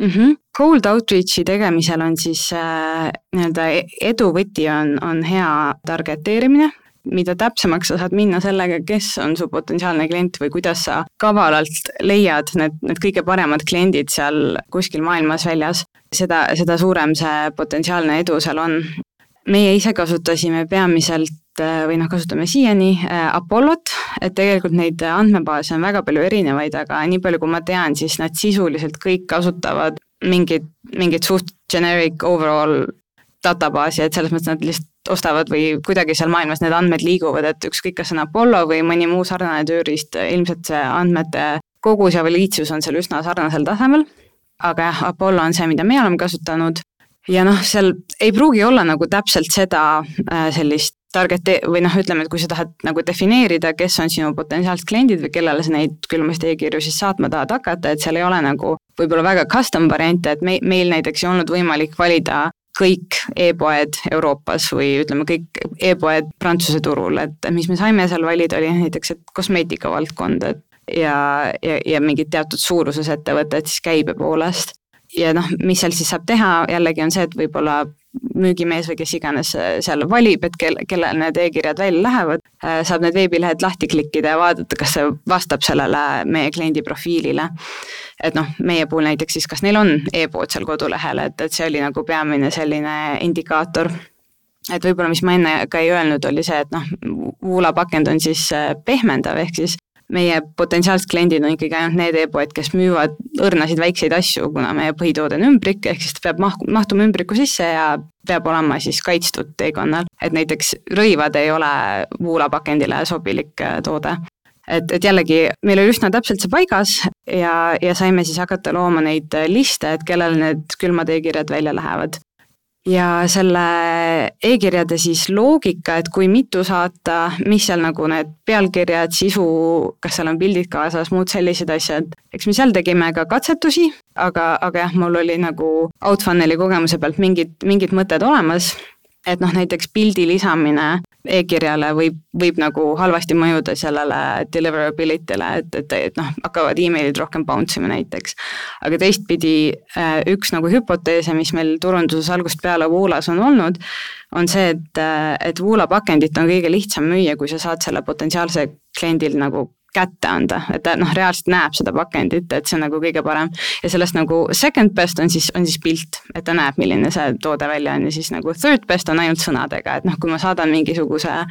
Mm. -hmm. Cold outreach'i tegemisel on siis äh, nii-öelda edu võti on, on hea targeteerimine, mida täpsemaks sa saad minna sellega, kes on su potentsiaalne klient või kuidas sa kavalalt leiad need, need kõige paremad kliendid seal kuskil maailmas väljas, seda, seda suurem see potentsiaalne edu seal on. Meie ise kasutasime peamiselt Äh, või noh, kasutame siiani äh, Apollot, et tegelikult neid andmebaase on väga palju erinevaid, aga nii palju, kui ma tean, siis nad sisuliselt kõik kasutavad mingit, mingit suht generic overall databaasi, et selles mõttes nad lihtsalt ostavad või kuidagi seal maailmas need andmed liiguvad, et ükskõik, kas see on Apollo või mõni muu sarnane tööriist, ilmselt see andmete kogus ja valiidsus on seal üsna sarnasel tasemel. aga jah, Apollo on see, mida me oleme kasutanud ja noh, seal ei pruugi olla nagu täpselt seda äh, sellist target või noh, ütleme, et kui sa tahad nagu defineerida, kes on sinu potentsiaalsed kliendid või kellele sa neid külmast e-kirju siis saatma tahad hakata, et seal ei ole nagu võib-olla väga custom variante, et me, meil näiteks ei olnud võimalik valida kõik e-poed Euroopas või ütleme, kõik e-poed Prantsuse turul, et mis me saime seal valida, oli näiteks, et kosmeetika valdkond, et ja, ja, ja mingid teatud suuruses ettevõtted siis käibe poolest. Ja noh, mis seal siis saab teha, jällegi on see, et võib-olla müügimees või kes iganes äh, seal valib, et kel, kellel need e-kirjad välja lähevad, äh, saab need veebilehed lahti klikkida ja vaadata, kas see vastab sellele meie kliendi profiilile. et noh, meie puhul näiteks siis, kas neil on e-pood seal kodulehel, et, et see oli nagu peamine selline indikaator et võib-olla, mis ma enne ka ei öelnud, oli see, et noh, Woola pakend on siis äh, pehmendav, ehk siis meie potentsiaalsed kliendid on ikkagi ainult need e-poed, kes müüvad õrnasid väikseid asju, kuna meie põhitoode on ümbrik, ehk siis ta peab maht-, mahtuma ümbriku sisse ja peab olema siis kaitstud teekonnal. et näiteks rõivad ei ole vuulapakendile sobilik äh, toode. et, et jällegi, meil oli üsna täpselt see paigas ja, ja saime siis hakata looma neid liste, et kellele need külmad e-kirjad välja lähevad ja selle e-kirjade siis loogika, et kui mitu saata, mis seal nagu need pealkirjad, sisu, kas seal on pildid kaasas, muud sellised asjad. eks me seal tegime ka katsetusi, aga, aga jah, mul oli nagu Outfunneli kogemuse pealt mingid, mingid mõtted olemas et noh, näiteks pildi lisamine e-kirjale võib, võib nagu halvasti mõjuda sellele deliverability'le, et, et, et noh, hakkavad emailid rohkem bounce ima näiteks. aga teistpidi äh, üks nagu hüpoteese, mis meil turunduses algusest peale Woolas on olnud, on see, et, äh, et Woola pakendit on kõige lihtsam müüa, kui sa saad selle potentsiaalse kliendil nagu kätte anda, et ta noh, reaalselt näeb seda pakendit, et see on nagu kõige parem. ja sellest nagu second best on siis, on siis pilt, et ta näeb, milline see toode välja on. Ja siis nagu third best on ainult sõnadega, et noh, kui ma saadan mingisuguse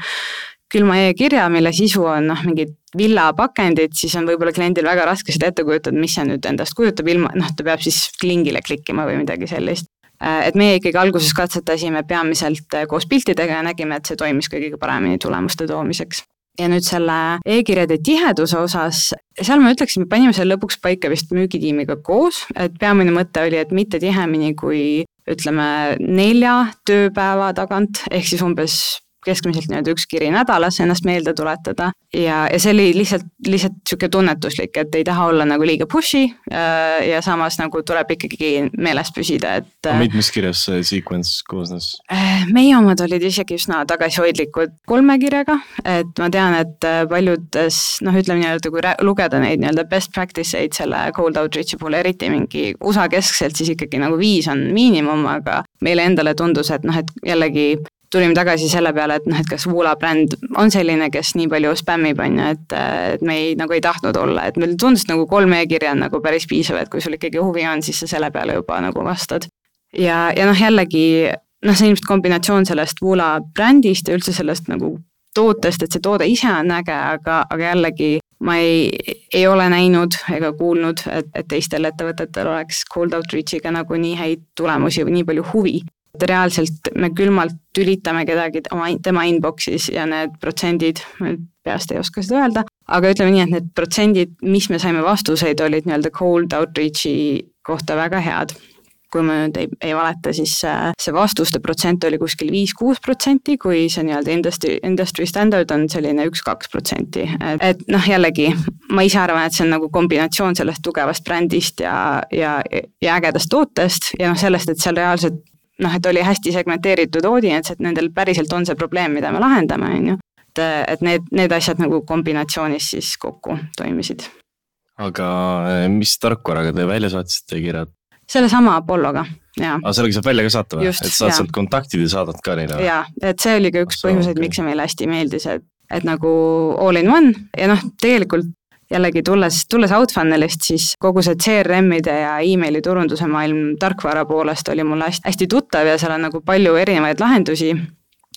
külma e-kirja, mille sisu on noh, mingid villapakendid, siis on võib-olla kliendil väga raske seda ette kujutada, mis see nüüd endast kujutab, ilma, noh, ta peab siis lingile klikkima või midagi sellist. Äh, et meie ikkagi alguses katsetasime peamiselt äh, koos piltidega ja nägime, et see toimis kõige paremini tulemuste toomiseks ja nüüd selle e-kirjade tiheduse osas, seal ma ütleksin, me panime selle lõpuks paika vist müügitiimiga koos, et peamine mõte oli, et mitte tihemini kui ütleme nelja tööpäeva tagant, ehk siis umbes keskmiselt nii-öelda üks kiri nädalas ennast meelde tuletada ja, ja see oli lihtsalt, lihtsalt niisugune tunnetuslik, et ei taha olla nagu liiga push'i äh, ja samas nagu tuleb ikkagi meeles püsida, et mitmest kirjast see sequence koosnes? Äh, meie omad olid isegi üsna tagasihoidlikud kolme kirjaga, et ma tean, et äh, paljudes noh, ütleme nii-öelda, kui lugeda neid nii-öelda best practice eid selle cold outreach'i puhul, eriti mingi USA keskselt, siis ikkagi nagu viis on miinimum, aga meile endale tundus, et noh, et jällegi tulime tagasi selle peale, et noh, et kas Woola bränd on selline, kes nii palju spämmib, on ju, et, et me ei, nagu ei tahtnud olla, et meile tundus nagu kolm e-kirja on nagu päris piisav, et kui sul ikkagi huvi on, siis sa selle peale juba nagu vastad. ja, ja noh, jällegi noh, see ilmselt kombinatsioon sellest Woola brändist ja üldse sellest nagu tootest, et see toode ise on äge, aga, aga jällegi ma ei, ei ole näinud ega kuulnud, et, et teistel ettevõtetel oleks cold outreach'iga nagu nii häid tulemusi või nii palju huvi et reaalselt me külmalt tülitame kedagi oma, tema inbox'is ja need protsendid, ma nüüd peast ei oska seda öelda, aga ütleme nii, et need protsendid, mis me saime vastuseid, olid nii-öelda cold outreach'i kohta väga head. kui ma nüüd ei, ei valeta, siis see vastuste protsent oli kuskil viis-kuus protsenti, kui see nii-öelda industry, industry standard on selline üks-kaks protsenti, et, et noh, jällegi ma ise arvan, et see on nagu kombinatsioon sellest tugevast brändist ja, ja, ja ägedast tootest ja noh, sellest, et seal reaalselt noh, et oli hästi segmenteeritud audience, et nendel päriselt on see probleem, mida me lahendame, on ju. et, et need, need asjad nagu kombinatsioonis siis kokku toimisid. aga eh, mis tarkvaraga te välja saatsite kirjad? sellesama Apolloga, jaa. aa, sellega saab välja ka saata või? et saad sealt kontaktid ja saadad ka neile? jaa, et see oli ka üks põhjuseid okay., miks see meile hästi meeldis, et et nagu all in one ja noh, tegelikult jällegi tulles, tulles Outfunnelist, siis kogu see CRM-ide ja emaili turunduse maailm tarkvara poolest oli mulle hästi, hästi tuttav ja seal on nagu palju erinevaid lahendusi,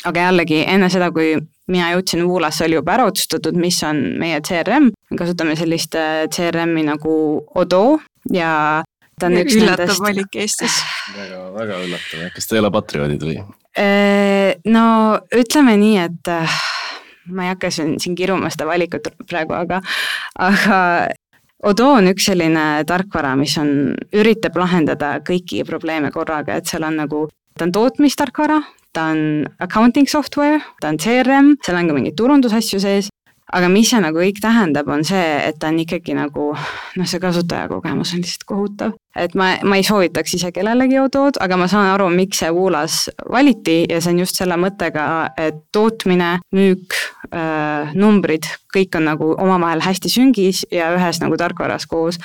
aga jällegi enne seda, kui mina jõudsin Woolasse, oli juba ära otsustatud, mis on meie CRM, me kasutame sellist äh, CRM-i nagu Odo ja ta on üks üllatav nendest... valik Eestis. väga, väga üllatav, kas te ei ole patrioodid või? Äh, no ütleme nii, et äh, ma ei hakka siin, siin kiruma seda valikut praegu, aga, aga Odo on üks selline tarkvara, mis on, üritab lahendada kõiki probleeme korraga, et seal on nagu, ta on tootmistarkvara, ta on accounting software, ta on CRM, seal on ka mingeid turundusasju sees aga mis see nagu kõik tähendab, on see, et ta on ikkagi nagu noh, see kasutajakogemus on lihtsalt kohutav. et ma, ma ei soovitaks ise kellelegi Odood, aga ma saan aru, miks see Woolas valiti ja see on just selle mõttega, et tootmine, müük äh,, numbrid, kõik on nagu omavahel hästi süngis ja ühes nagu tarkvaras koos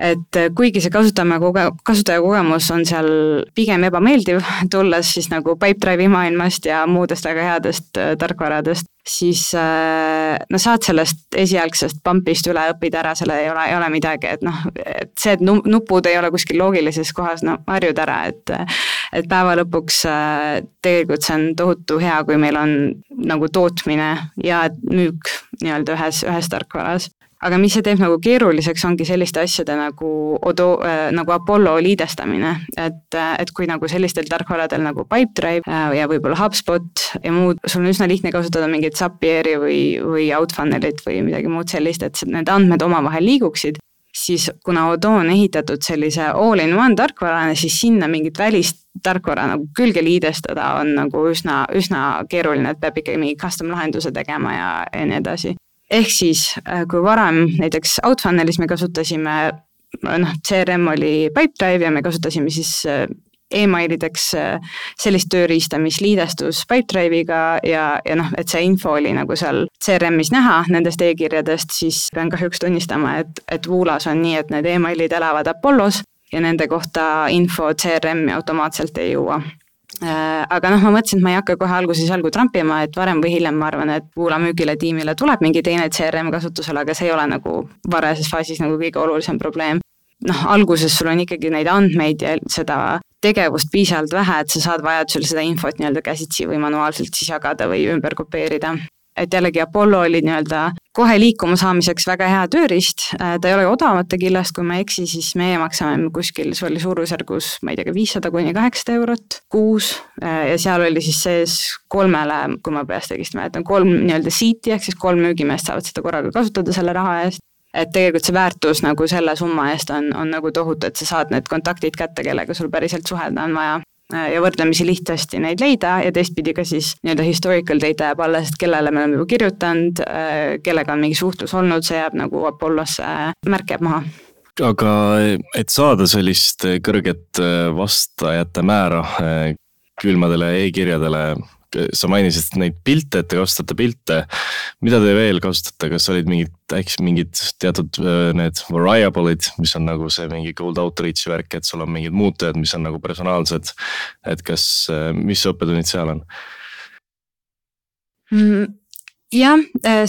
et kuigi see kasutaja koge-, kasutajakogemus on seal pigem ebameeldiv, tulles siis nagu Pipedrive'i maailmast ja muudest väga headest äh, tarkvaradest, siis äh, no saad sellest esialgsest pump'ist üle õppida ära, seal ei ole, ei ole midagi, et noh, et see, et nupud ei ole kuskil loogilises kohas, no harjud ära, et et päeva lõpuks äh, tegelikult see on tohutu hea, kui meil on nagu tootmine ja müük nii-öelda ühes, ühes tarkvaras aga mis see teeb nagu keeruliseks, ongi selliste asjade nagu Odo äh,, nagu Apollo liidestamine, et, et kui nagu sellistel tarkvaradel nagu Pipedrive äh, ja võib-olla HubSpot ja muud, sul on üsna lihtne kasutada mingit Zapier'i või, või Outfunnelit või midagi muud sellist, et need andmed omavahel liiguksid, siis kuna Odo on ehitatud sellise all-in-one tarkvarana, siis sinna mingit välist tarkvara nagu külge liidestada on nagu üsna, üsna keeruline, et peab ikkagi mingi custom lahenduse tegema ja, ja nii edasi ehk siis, äh, kui varem näiteks Outfunnelis me kasutasime noh, CRM oli Pipedrive ja me kasutasime siis äh, emailideks sellist tööriista, mis liidestus Pipedrive'iga ja, ja noh, et see info oli nagu seal CRM-is näha nendest e-kirjadest, siis pean kahjuks tunnistama, et, et Woolas on nii, et need emailid elavad Apollos ja nende kohta info CRM-i automaatselt ei jõua. Äh, aga noh, ma mõtlesin, et ma ei hakka kohe alguses jalgu trampima, et varem või hiljem ma arvan, et Puula müügile tiimile tuleb mingi teine CRM kasutusele, aga see ei ole nagu varajases faasis nagu kõige olulisem probleem. noh, alguses sul on ikkagi neid andmeid ja seda tegevust piisavalt vähe, et sa saad vajadusel seda infot nii-öelda käsitsi või manuaalselt siis jagada või ümber kopeerida et jällegi Apollo oli nii-öelda kohe liikuma saamiseks väga hea tööriist, äh, ta ei ole odavamate killast, kui ma ei eksi, siis meie maksame kuskil, see oli suurusjärgus, ma ei tea, viissada kuni kaheksasada eurot kuus. Äh, ja seal oli siis sees kolmele, kui ma peast õigesti mäletan, kolm nii-öelda seat'i ehk siis kolm müügimeest saavad seda korraga kasutada selle raha eest. Et tegelikult see väärtus nagu selle summa eest on, on nagu tohutu, et sa saad need kontaktid kätte, kellega sul päriselt suhelda on vaja. Äh, ja võrdlemisi lihtsasti neid leida ja teistpidi ka siis nii-öelda historical data jääb alles, et kellele me oleme juba kirjutanud, äh, kellega on mingi suhtlus olnud, see jääb nagu Apollosse, märk jääb maha. Aga et saada sellist kõrget äh, vastajate määra külmadele e-kirjadele, sa mainisid neid pilte, et te kasutate pilte. mida te veel kasutate, kas olid mingid, äkki mingid teatud need variable'id, mis on nagu see mingi cold outreach'i värk, et sul on mingid muutujad, mis on nagu personaalsed. et kas, mis õppetunnid seal on mm.? jah,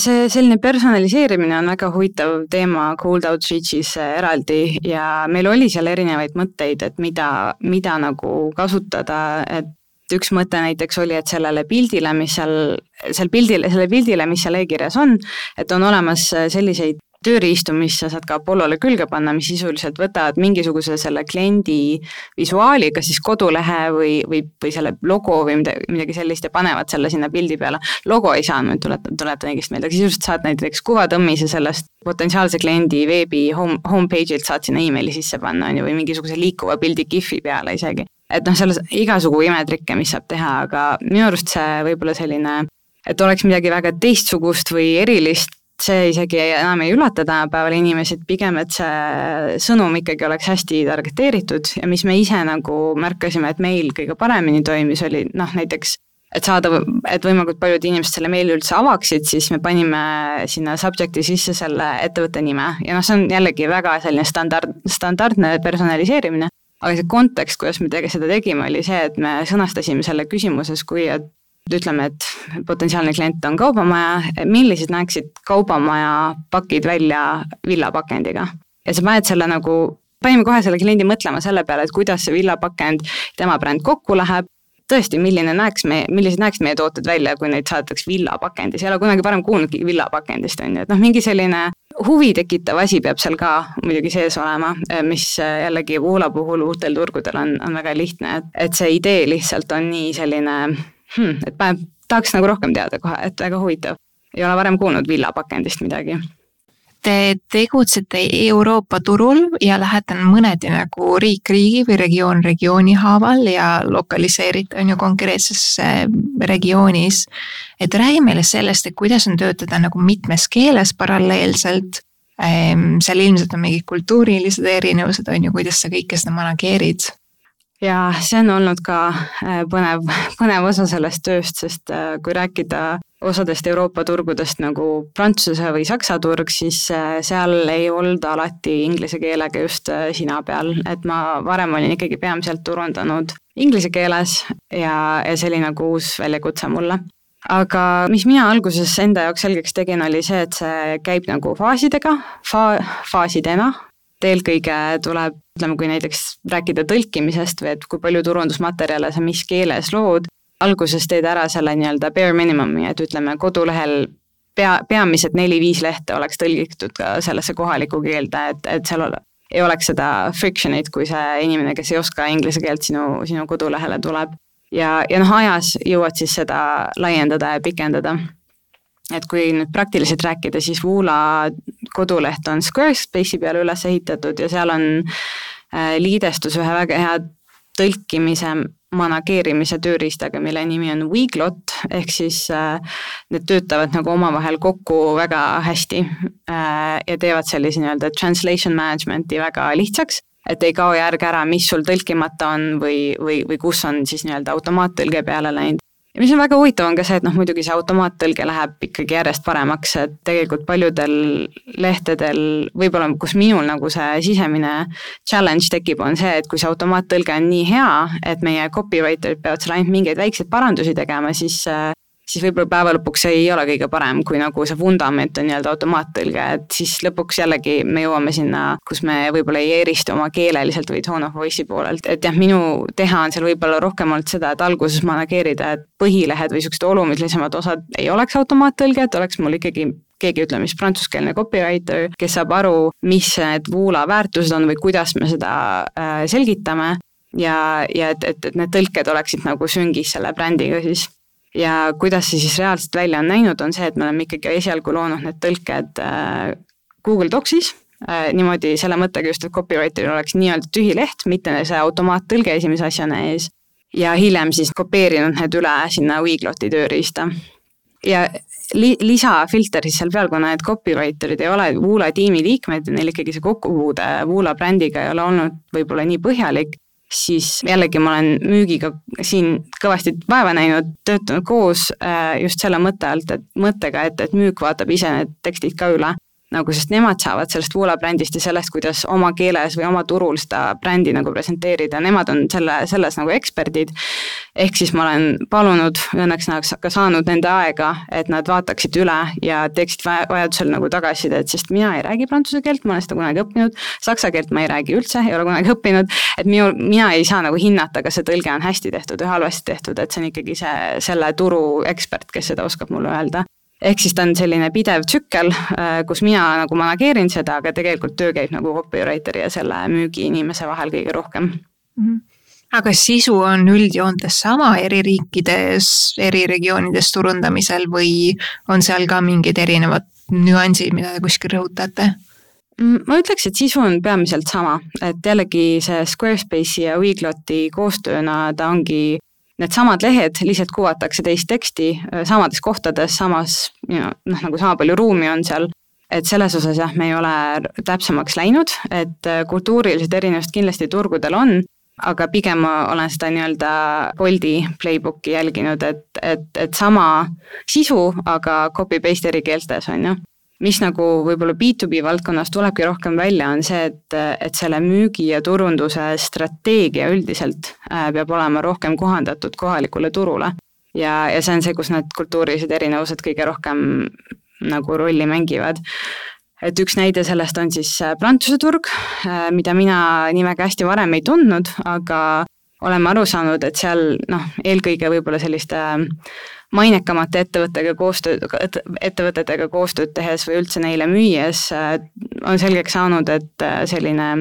see selline personaliseerimine on väga huvitav teema Cold Outreach'is eraldi ja meil oli seal erinevaid mõtteid, et mida, mida nagu kasutada, et et üks mõte näiteks oli, et sellele pildile, mis seal, seal pildil, selle pildile, mis seal e-kirjas on, et on olemas selliseid tööriistu, mis sa saad ka Apollole külge panna, mis sisuliselt võtavad mingisuguse selle kliendi visuaali, kas siis kodulehe või, või, või selle logo või midagi, midagi sellist ja panevad selle sinna pildi peale. logo ei saa, ma tuletan, tuletan õigesti meelde, aga sisuliselt saad näiteks kuvatõmmise sellest potentsiaalse kliendi veebi home, homepage'ilt saad sinna emaili sisse panna, on ju, või mingisuguse liikuva pildi GIF-i peale isegi et noh, selles igasugu imetrikke, mis saab teha, aga minu arust see võib-olla selline, et oleks midagi väga teistsugust või erilist, see isegi enam ei üllata tänapäeval inimesi, et pigem, et see sõnum ikkagi oleks hästi targeteeritud ja mis me ise nagu märkasime, et meil kõige paremini toimis, oli noh, näiteks et saada, et võimalikult paljud inimesed selle meili üldse avaksid, siis me panime sinna subject'i sisse selle ettevõtte nime. Ja noh, see on jällegi väga selline standard, standardne personaliseerimine. Aga see kontekst, kuidas me tege-, seda tegime, oli see, et me sõnastasime selle küsimuses, kui et ütleme, et potentsiaalne klient on kaubamaja, millised näeksid kaubamaja pakid välja villapakendiga? ja sa paned selle nagu, panime kohe selle kliendi mõtlema selle peale, et kuidas see villapakend, tema bränd kokku läheb, tõesti, milline näeks meie, millised näeksid meie tooted välja, kui neid saadetakse villapakendis, ei ole kunagi varem kuulnudki villapakendist, on ju, et noh, mingi selline huvi tekitav asi peab seal ka muidugi sees olema, mis jällegi Woola puhul uutel turgudel on, on väga lihtne, et, et see idee lihtsalt on nii selline hmm,, et paneb, tahaks nagu rohkem teada kohe, et väga huvitav. ei ole varem kuulnud villapakendist midagi Te tegutsete Euroopa turul ja lähete mõneti nagu riik riigi või regioon regiooni haaval ja lokaliseerite on ju konkreetses regioonis. et räägi meile sellest, et kuidas on töötada nagu mitmes keeles paralleelselt. Seal ilmselt on mingid kultuurilised erinevused, on ju, kuidas sa kõike seda manageerid ja see on olnud ka äh, põnev, põnev osa sellest tööst, sest äh, kui rääkida osadest Euroopa turgudest nagu Prantsuse või Saksa turg, siis äh, seal ei olda alati inglise keelega just sina peal, et ma varem olin ikkagi peamiselt turundanud inglise keeles ja, ja see oli nagu uus väljakutse mulle. Aga mis mina alguses enda jaoks selgeks tegin, oli see, et see käib nagu faasidega, fa-, faasidena, et eelkõige tuleb, ütleme, kui näiteks rääkida tõlkimisest või et kui palju turundusmaterjale sa mis keeles lood, alguses teed ära selle nii-öelda bare minimumi, et ütleme, kodulehel pea, peamised neli-viis lehte oleks tõlgitud ka sellesse kohalikku keelde, et, et seal ei oleks seda friction'it, kui see inimene, kes ei oska inglise keelt sinu, sinu kodulehele tuleb. ja, ja noh, ajas jõuad siis seda laiendada ja pikendada et kui nüüd praktiliselt rääkida, siis Woola koduleht on Squarespace'i peale üles ehitatud ja seal on äh, liidestus ühe väga hea tõlkimise, manageerimise tööriistaga, mille nimi on Weglot, ehk siis äh, need töötavad nagu omavahel kokku väga hästi äh, ja teevad sellise nii-öelda translation management'i väga lihtsaks. Et ei kao järg ära, mis sul tõlkimata on või, või, või kus on siis nii-öelda automaattõlge peale läinud ja mis on väga huvitav, on ka see, et noh, muidugi see automaattõlge läheb ikkagi järjest paremaks, et tegelikult paljudel lehtedel võib-olla, kus minul nagu see sisemine challenge tekib, on see, et kui see automaattõlge on nii hea, et meie copywriter'id peavad seal ainult mingeid väikseid parandusi tegema, siis siis võib-olla päeva lõpuks see ei ole kõige parem, kui nagu see vundament on nii-öelda automaattõlge, et siis lõpuks jällegi me jõuame sinna, kus me võib-olla ei eristu oma keeleliselt või tone of voice'i poolelt, et jah, minu teha on seal võib-olla rohkem olnud seda, et alguses manageerida, et põhilehed või niisugused olulisemad osad ei oleks automaattõlge, et oleks mul ikkagi keegi ütleme siis prantsuskeelne copywriter, kes saab aru, mis need Voola väärtused on või kuidas me seda äh, selgitame. Ja, ja et, et, et need tõlked oleksid nagu süngis selle brändiga siis ja kuidas see siis reaalselt välja on näinud, on see, et me oleme ikkagi esialgu loonud need tõlked äh, Google Docsis, äh, niimoodi selle mõttega just, et copywriter'il oleks nii-öelda tühi leht, mitte see automaattõlge esimese asjana ees. ja hiljem siis kopeerinud need üle sinna Wegloti tööriista. ja li-, lisafilter siis seal peal, kuna need copywriter'id ei ole Woola tiimi liikmed ja neil ikkagi see kokkupuude Woola brändiga ei ole olnud võib-olla nii põhjalik, siis jällegi ma olen müügiga siin kõvasti vaeva näinud, töötanud koos äh, just selle mõtte alt, et mõttega, et, et müük vaatab ise need tekstid ka üle nagu, sest nemad saavad sellest Woola brändist ja sellest, kuidas oma keeles või oma turul seda brändi nagu presenteerida, nemad on selle, selles nagu eksperdid. ehk siis ma olen palunud, õnneks nad ka saanud nende aega, et nad vaataksid üle ja teeksid vajadusel nagu tagasisidet, sest mina ei räägi prantsuse keelt, ma olen seda kunagi õppinud. Saksa keelt ma ei räägi üldse, ei ole kunagi õppinud, et minu, mina ei saa nagu hinnata, kas see tõlge on hästi tehtud või halvasti tehtud, et see on ikkagi see, selle turu ekspert, kes seda oskab mulle öelda ehk siis ta on selline pidev tsükkel, äh, kus mina nagu manageerin seda, aga tegelikult töö käib nagu copywriteri ja selle müügiinimese vahel kõige rohkem mm. -hmm aga sisu on üldjoontes sama eri riikides, eri regioonides turundamisel või on seal ka mingid erinevad nüansid, mida te kuskil rõhutate? Mm, ma ütleks, et sisu on peamiselt sama, et jällegi see Squarespace'i ja Wegloti koostööna ta ongi needsamad lehed lihtsalt kuvatakse teist teksti samades kohtades, samas noh, nagu sama palju ruumi on seal, et selles osas jah, me ei ole täpsemaks läinud, et kultuurilised erinevused kindlasti turgudel on, aga pigem ma olen seda nii-öelda Bolti playbook'i jälginud, et, et, et sama sisu, aga copy-paste eri keeltes, on ju mis nagu võib-olla B2B valdkonnas tulebki rohkem välja, on see, et, et selle müügi ja turunduse strateegia üldiselt äh, peab olema rohkem kohandatud kohalikule turule. ja, ja see on see, kus need kultuurilised erinevused kõige rohkem nagu rolli mängivad. et üks näide sellest on siis äh, Prantsuse turg, äh, mida mina nii väga hästi varem ei tundnud, aga oleme aru saanud, et seal noh, eelkõige võib-olla selliste mainekamate ettevõttega koostööd, ettevõtetega koostööd tehes või üldse neile müües äh, on selgeks saanud, et äh, selline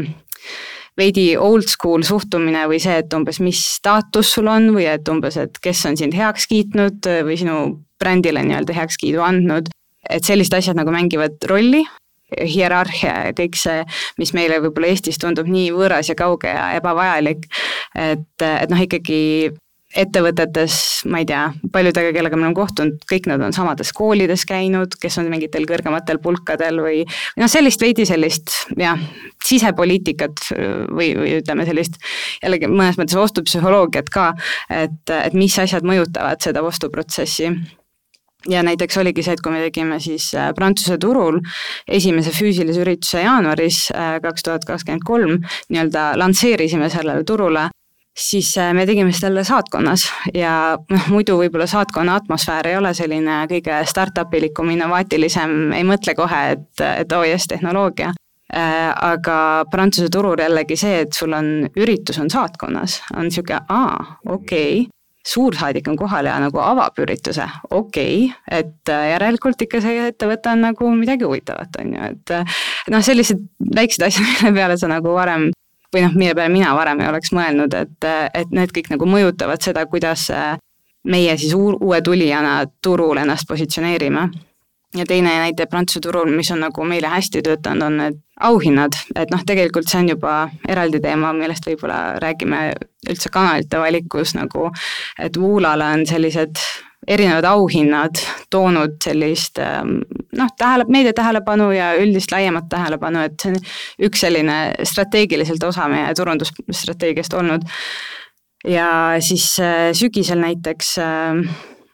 veidi old school suhtumine või see, et umbes mis staatus sul on või et umbes, et kes on sind heaks kiitnud või sinu brändile nii-öelda heakskiidu andnud, et sellised asjad nagu mängivad rolli, hierarhia ja kõik see, mis meile võib-olla Eestis tundub nii võõras ja kauge ja ebavajalik, et, et noh, ikkagi ettevõtetes, ma ei tea, paljudega, kellega me oleme kohtunud, kõik nad on samades koolides käinud, kes on mingitel kõrgematel pulkadel või noh, sellist veidi sellist jah, sisepoliitikat või, või ütleme sellist jällegi mõnes mõttes ostupsühholoogiat ka, et, et mis asjad mõjutavad seda ostuprotsessi ja näiteks oligi see, et kui me tegime siis äh, Prantsuse turul esimese füüsilise ürituse jaanuaris äh, kaks tuhat kakskümmend kolm, nii-öelda lansseerisime sellele turule siis äh, me tegime seda jälle saatkonnas ja noh, muidu võib-olla saatkonna atmosfäär ei ole selline kõige startup ilikum, innovaatilisem, ei mõtle kohe, et, et oo oh jess, tehnoloogia. Aga Prantsuse turul jällegi see, et sul on, üritus on saatkonnas, on niisugune, aa, okei okay suursaadik on kohal ja nagu avab ürituse, okei okay,, et äh, järelikult ikka see ettevõte on nagu midagi huvitavat, on ju, et noh, sellised väiksed asjad, mille peale sa nagu varem või noh, mille peale mina varem ei oleks mõelnud, et, et need kõik nagu mõjutavad seda, kuidas meie siis uue tulijana turul ennast positsioneerime. Ja teine näide Prantsuse turul, mis on nagu meile hästi töötanud, on need auhinnad, et noh, tegelikult see on juba eraldi teema, millest võib-olla räägime üldse kanalite valikus nagu, et Woolale on sellised erinevad auhinnad toonud sellist ähm, noh, tähele, meedia tähelepanu ja üldist laiemat tähelepanu, et see on üks selline strateegiliselt osa meie turundusstrateegiast olnud. ja siis äh, sügisel näiteks äh,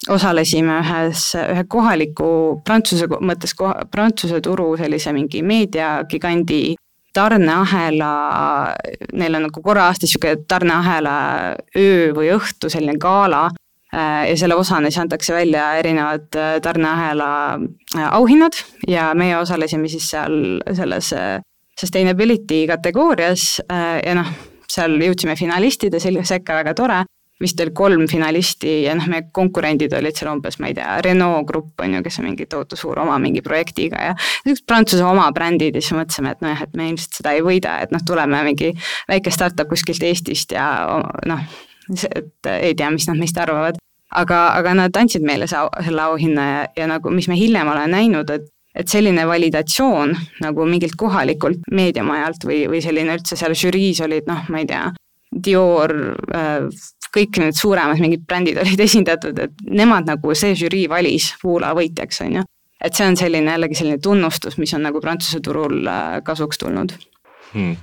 osalesime ühes, ühe kohaliku prantsuse mõttes, prantsuse turu sellise mingi meediagigandi tarneahela, neil on nagu korra aastas niisugune tarneahela öö või õhtu selline gala äh, ja selle osana siis antakse välja erinevad äh, tarneahela äh, auhinnad ja meie osalesime siis seal selles sustainability kategoorias ja noh, seal jõudsime finalistide sekka, väga tore vist oli kolm finalisti ja noh, meie konkurendid olid seal umbes, ma ei tea, Renault Grupp on ju, kes on mingi tohutu suur oma mingi projektiga ja niisugused Prantsuse oma brändid ja siis mõtlesime, et nojah, et me ilmselt seda ei võida, et noh, tuleme mingi väike startup kuskilt Eestist ja noh, et ei tea, mis nad meist arvavad. aga, aga nad andsid meile see, selle auhinna ja, ja nagu, mis me hiljem oleme näinud, et et selline validatsioon nagu mingilt kohalikult meediamajalt või, või selline üldse seal žüriis olid noh, ma ei tea, Dior äh,, kõik need suuremad mingid brändid olid esindatud, et nemad nagu, see žürii valis Woola võitjaks, on ju. et see on selline jällegi selline tunnustus, mis on nagu Prantsuse turul äh, kasuks tulnud hmm..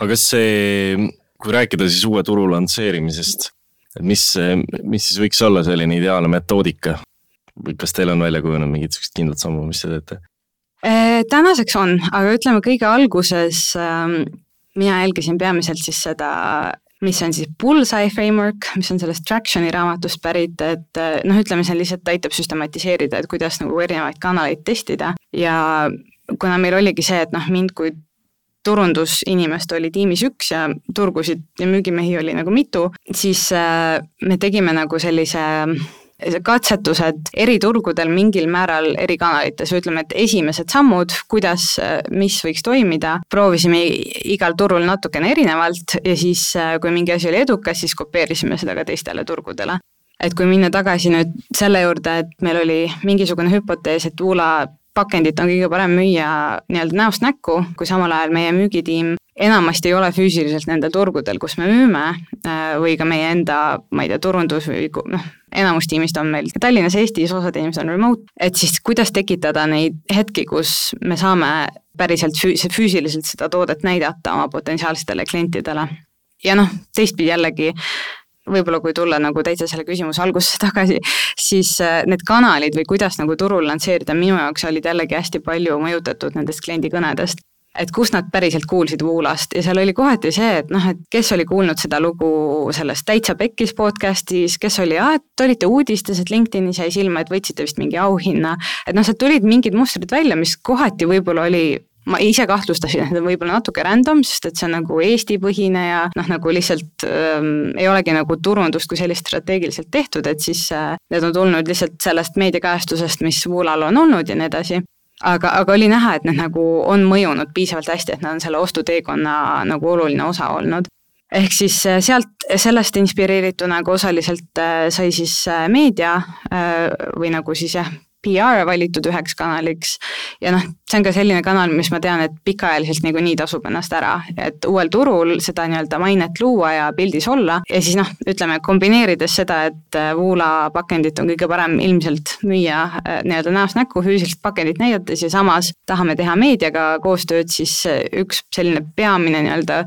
aga kas see, kui rääkida siis uue turu lansseerimisest, et mis, mis siis võiks olla selline ideaalne metoodika? või kas teil on välja kujunenud mingid sellised kindlad sammud, mis te teete? Äh, tänaseks on, aga ütleme kõige alguses ähm, mina jälgisin peamiselt siis seda mis on siis Bullseye framework, mis on sellest Tractioni raamatust pärit, et noh, ütleme, see lihtsalt aitab süstematiseerida, et kuidas nagu erinevaid kanaleid testida. Ja kuna meil oligi see, et noh, mind kui turundusinimest oli tiimis üks ja turgusid ja müügimehi oli nagu mitu, siis äh, me tegime nagu sellise katsetused eri turgudel mingil määral eri kanalites. Ütleme, et esimesed sammud, kuidas, mis võiks toimida, proovisime igal turul natukene erinevalt ja siis, kui mingi asi oli edukas, siis kopeerisime seda ka teistele turgudele. Et kui minna tagasi nüüd selle juurde, et meil oli mingisugune hüpotees, et Uula pakendit on kõige parem müüa nii-öelda näost näkku, kui samal ajal meie müügitiim enamasti ei ole füüsiliselt nendel turgudel, kus me müüme, äh, või ka meie enda, ma ei tea, turundus või noh, enamus tiimist on meil Tallinnas, Eestis, osad inimesed on remote, et siis kuidas tekitada neid hetki, kus me saame päriselt füü-, füüsiliselt seda toodet näidata oma potentsiaalsetele klientidele. ja noh, teistpidi jällegi võib-olla kui tulla nagu täitsa selle küsimuse algusesse tagasi, siis äh, need kanalid või kuidas nagu turul lansseerida, minu jaoks olid jällegi hästi palju mõjutatud nendest kliendikõnedest et kust nad päriselt kuulsid Voolast ja seal oli kohati see, et noh, et kes oli kuulnud seda lugu selles Täitsa Pekkis podcast'is, kes oli, aa, et olite uudistes, et LinkedInis jäi silma, et võitsite vist mingi auhinna. et noh, sealt tulid mingid mustrid välja, mis kohati võib-olla oli ma ise kahtlustasin, et võib-olla natuke random, sest et see on nagu Eesti-põhine ja noh, nagu lihtsalt ähm, ei olegi nagu turundust kui sellist strateegiliselt tehtud, et siis äh, need on tulnud lihtsalt sellest meediakajastusest, mis Voolal on olnud ja nii edasi aga, aga oli näha, et need nagu on mõjunud piisavalt hästi, et nad on selle ostuteekonna nagu oluline osa olnud. ehk siis äh, sealt, sellest inspireerituna nagu osaliselt äh, sai siis äh, meedia või nagu siis jah, PR valitud üheks kanaliks. Ja noh, see on ka selline kanal, mis ma tean, et pikaajaliselt niikuinii tasub ennast ära, et uuel turul seda nii-öelda mainet luua ja pildis olla. Ja siis noh, ütleme kombineerides seda, et Woola äh, pakendit on kõige parem ilmselt müüa äh, nii-öelda näost näkku füüsiliselt pakendit näidates ja samas tahame teha meediaga koostööd, siis äh, üks selline peamine nii-öelda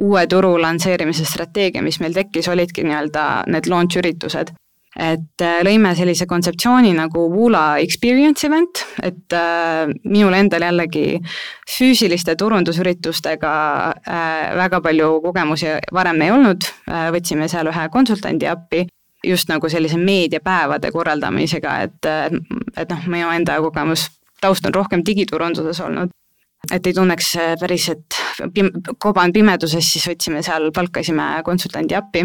uue turu lansseerimise strateegia, mis meil tekkis, olidki nii-öelda need launch üritused et äh, lõime sellise kontseptsiooni nagu Woola Experience Event, et äh, minul endal jällegi füüsiliste turundusüritustega äh, väga palju kogemusi varem ei olnud, võtsime seal ühe konsultandi appi, just nagu sellise meediapäevade korraldamisega, et, et noh, minu enda kogemus, taust on rohkem digiturunduses olnud. Et ei tunneks päris, et pim-, koban pimeduses, siis võtsime seal, palkasime konsultandi appi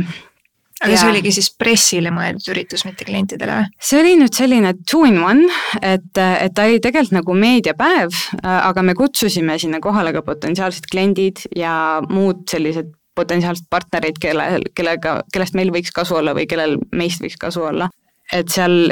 aga ja. see oligi siis pressile mõeldud üritus, mitte klientidele või? see oli nüüd selline two in one, et, et ta oli tegelikult nagu meediapäev, aga me kutsusime sinna kohale ka potentsiaalsed kliendid ja muud sellised potentsiaalsed partnerid, kelle, kellega, kellest meil võiks kasu olla või kellel meist võiks kasu olla. et seal,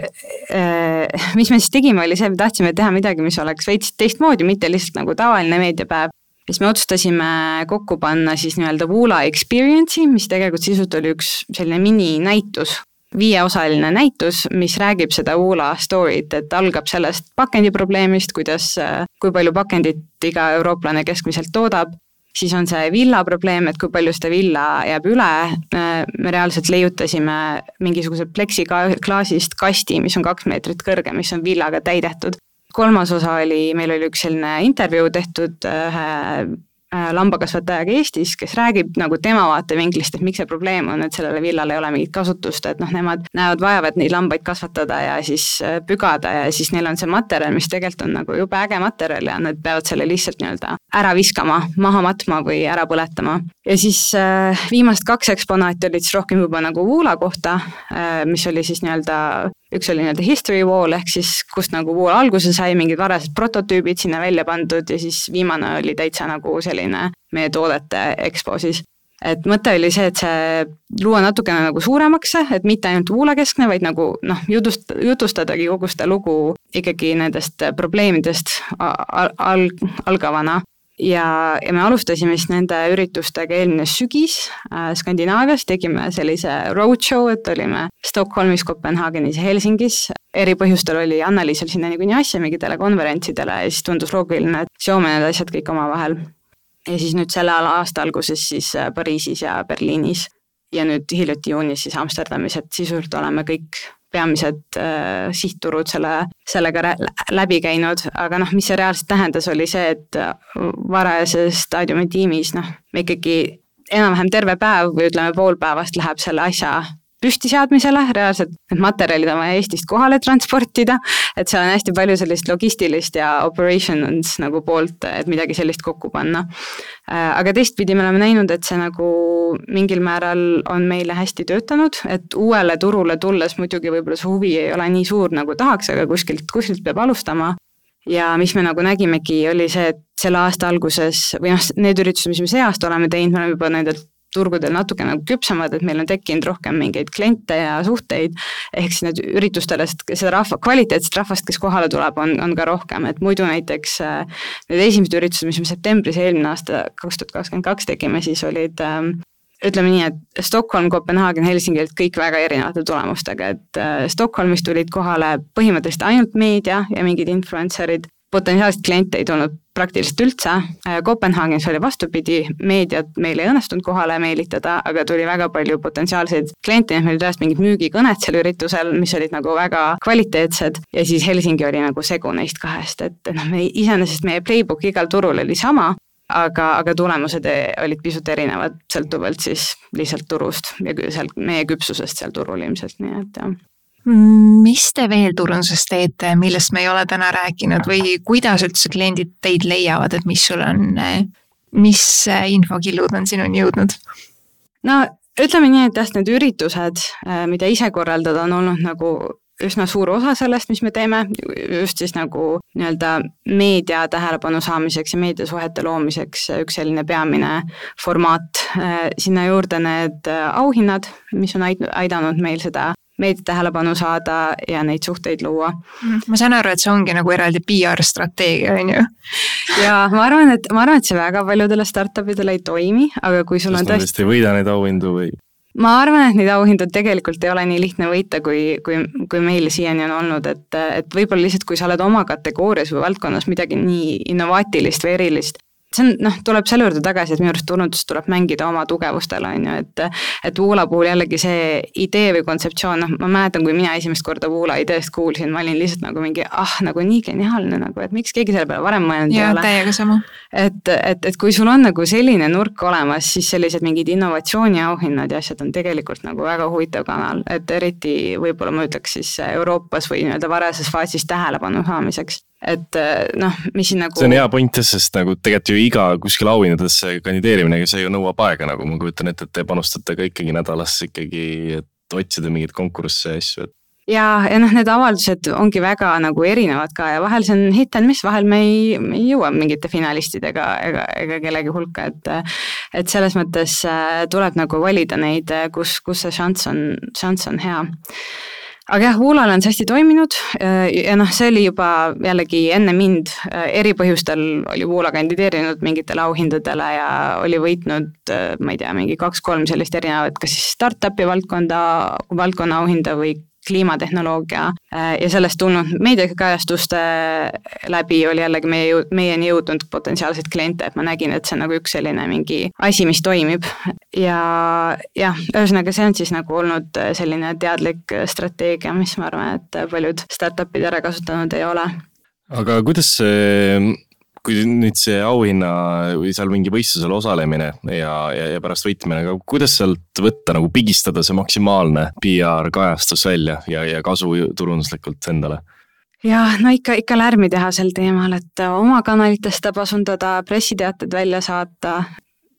eh, mis me siis tegime, oli see, me tahtsime teha midagi, mis oleks veits teistmoodi, mitte lihtsalt nagu tavaline meediapäev, siis me otsustasime kokku panna siis nii-öelda Woola Experience'i, mis tegelikult sisult oli üks selline mininäitus, viieosaline näitus, mis räägib seda Uula story't, et algab sellest pakendiprobleemist, kuidas, kui palju pakendit iga eurooplane keskmiselt toodab, siis on see villa probleem, et kui palju seda villa jääb üle, me reaalselt leiutasime mingisugused pleksiklaasist kasti, mis on kaks meetrit kõrge, mis on villaga täidetud. Kolmas osa oli, meil oli üks selline intervjuu tehtud ühe lambakasvatajaga Eestis, kes räägib nagu tema vaatevinklist, et miks see probleem on, et sellele villale ei ole mingit kasutust, et noh, nemad näevad vaevat neid lambaid kasvatada ja siis äh, pügada ja siis neil on see materjal, mis tegelikult on nagu jube äge materjal ja nad peavad selle lihtsalt nii-öelda ära viskama, maha matma või ära põletama. ja siis äh, viimased kaks eksponaati olid siis rohkem juba nagu Woola kohta äh,, mis oli siis nii-öelda üks oli nii-öelda history wall ehk siis kust nagu Wool alguse sai, mingid varased prototüübid sinna välja pandud ja siis viimane oli täitsa nagu selline meie toodete EXPO siis. et mõte oli see, et see luua natukene nagu suuremaks et mitte ainult Woola keskne, vaid nagu noh, jutust-, jutustadagi kogu seda lugu ikkagi nendest probleemidest al-, algavana ja, ja me alustasime siis nende üritustega eelmine sügis äh, Skandinaavias, tegime sellise roadshow, et olime Stockholmis, Kopenhaagenis ja Helsingis. eri põhjustel oli Anna-Liisal sinna niikuinii asja mingitele konverentsidele ja siis tundus loogiline, et seome need asjad kõik omavahel. ja siis nüüd selle aasta alguses siis äh, Pariisis ja Berliinis ja nüüd hiljuti juunis siis Amsterdamis, et sisuliselt oleme kõik peamised äh, sihtturud selle, sellega läbi käinud, aga noh, mis see reaalselt tähendas, oli see, et varajases staadiumi tiimis noh, me ikkagi enam-vähem terve päev või ütleme, pool päevast läheb selle asja püstiseadmisele, reaalselt need materjalid on vaja Eestist kohale transportida, et seal on hästi palju sellist logistilist ja operations nagu poolt, et midagi sellist kokku panna. Äh, aga teistpidi me oleme näinud, et see nagu mingil määral on meile hästi töötanud, et uuele turule tulles muidugi võib-olla see huvi ei ole nii suur, nagu tahaks, aga kuskilt, kuskilt peab alustama ja mis me nagu nägimegi, oli see, et selle aasta alguses või noh, need üritused, mis me see aasta oleme teinud, me oleme juba nendelt turgudel natuke nagu küpsemad, et meil on tekkinud rohkem mingeid kliente ja suhteid, ehk siis need üritustele, seda rahva, kvaliteetset rahvast, kes kohale tuleb, on, on ka rohkem, et muidu näiteks äh, need esimesed üritused, mis me septembris eelmine aasta, kaks tuhat kakskümmend kaks tegime, siis olid ähm, ütleme nii, et Stockholm, Kopenhaagen, Helsingi olid kõik väga erinevate tulemustega, et äh, Stockholmis tulid kohale põhimõtteliselt ainult meedia ja mingid influencer'id, potentsiaalseid kliente ei tulnud praktiliselt üldse, Kopenhaagenis oli vastupidi, meediat meil ei õnnestunud kohale meelitada, aga tuli väga palju potentsiaalseid kliente, nii et meil reaalselt mingid müügikõned seal üritusel, mis olid nagu väga kvaliteetsed. Ja siis Helsingi oli nagu segu neist kahest, et noh, me iseenesest meie playbook igal turul oli sama, aga, aga tulemused olid pisut erinevad, sõltuvalt siis lihtsalt turust ja seal meie küpsusest seal turul ilmselt, nii et jah mis te veel turunduses teete, millest me ei ole täna rääkinud või kuidas üldse kliendid teid leiavad, et mis sul on, mis infokillud on sinuni jõudnud? no ütleme nii, et jah, need üritused, mida ise korraldada, on olnud nagu üsna suur osa sellest, mis me teeme, just siis nagu nii-öelda meedia tähelepanu saamiseks ja meediasuhete loomiseks üks selline peamine formaat. sinna juurde need auhinnad, mis on aidanud meil seda meedia tähelepanu saada ja neid suhteid luua. Mhm. ma saan aru, et see ongi nagu eraldi PR-strateegia, on ju? ja ma arvan, et ma arvan, et see väga paljudele startup idele ei toimi, aga kui sul Kas on tõesti. ei võida neid auhindu või? ma arvan, et neid auhindu tegelikult ei ole nii lihtne võita, kui, kui, kui meil siiani on olnud, et, et võib-olla lihtsalt, kui sa oled oma kategoorias või valdkonnas midagi nii innovaatilist või erilist, see on noh, tuleb selle juurde tagasi, et minu arust turundus tuleb mängida oma tugevustel, on ju, et et Woola puhul jällegi see idee või kontseptsioon, noh, ma mäletan, kui mina esimest korda Woola ideest kuulsin, ma olin lihtsalt nagu mingi ah, nagu nii geniaalne nagu, et miks keegi selle peale varem mõelnud ei ole. täiega sama. et, et, et kui sul on nagu selline nurk olemas, siis sellised mingid innovatsiooniauhinnad ja asjad on tegelikult nagu väga huvitav kanal, et eriti võib-olla ma ütleks siis Euroopas või nii-öelda varases faasis tähelepanu saamiseks et eh, noh, mis siin nagu. see on hea point jah, sest nagu tegelikult ju iga kuskil auhindadesse kandideerimine, see ju nõuab aega, nagu ma kujutan ette, et te panustate ka ikkagi nädalas ikkagi, et otsida mingeid konkursse ja asju, et ja, ja noh, need avaldused ongi väga nagu erinevad ka ja vahel see on hit and miss, vahel me ei, me ei jõua mingite finalistidega ega, ega kellegi hulka, et et selles mõttes äh, tuleb nagu valida neid, kus, kus see šanss on, šanss on hea aga jah, Woolal on see hästi toiminud ja noh, see oli juba jällegi enne mind, eri põhjustel oli Woola kandideerinud mingitele auhindadele ja oli võitnud, ma ei tea, mingi kaks-kolm sellist erinevat, kas siis startup'i valdkonda, valdkonna auhinda või kliimatehnoloogia äh, ja sellest tulnud meediakajastuste läbi oli jällegi meie, meieni jõudnud potentsiaalseid kliente, et ma nägin, et see on nagu üks selline mingi asi, mis toimib. ja jah, ühesõnaga see on siis nagu olnud selline teadlik strateegia, mis ma arvan, et paljud startup'id ära kasutanud ei ole. aga kuidas see kui nüüd see auhinna või seal mingi võistlusel osalemine ja, ja, ja pärast võitmine, aga kuidas sealt võtta nagu pigistada see maksimaalne PR kajastus välja ja, ja kasu turunduslikult endale? jah, no ikka, ikka lärmi teha sel teemal, et oma kanalitest tahab asundada, pressiteated välja saata,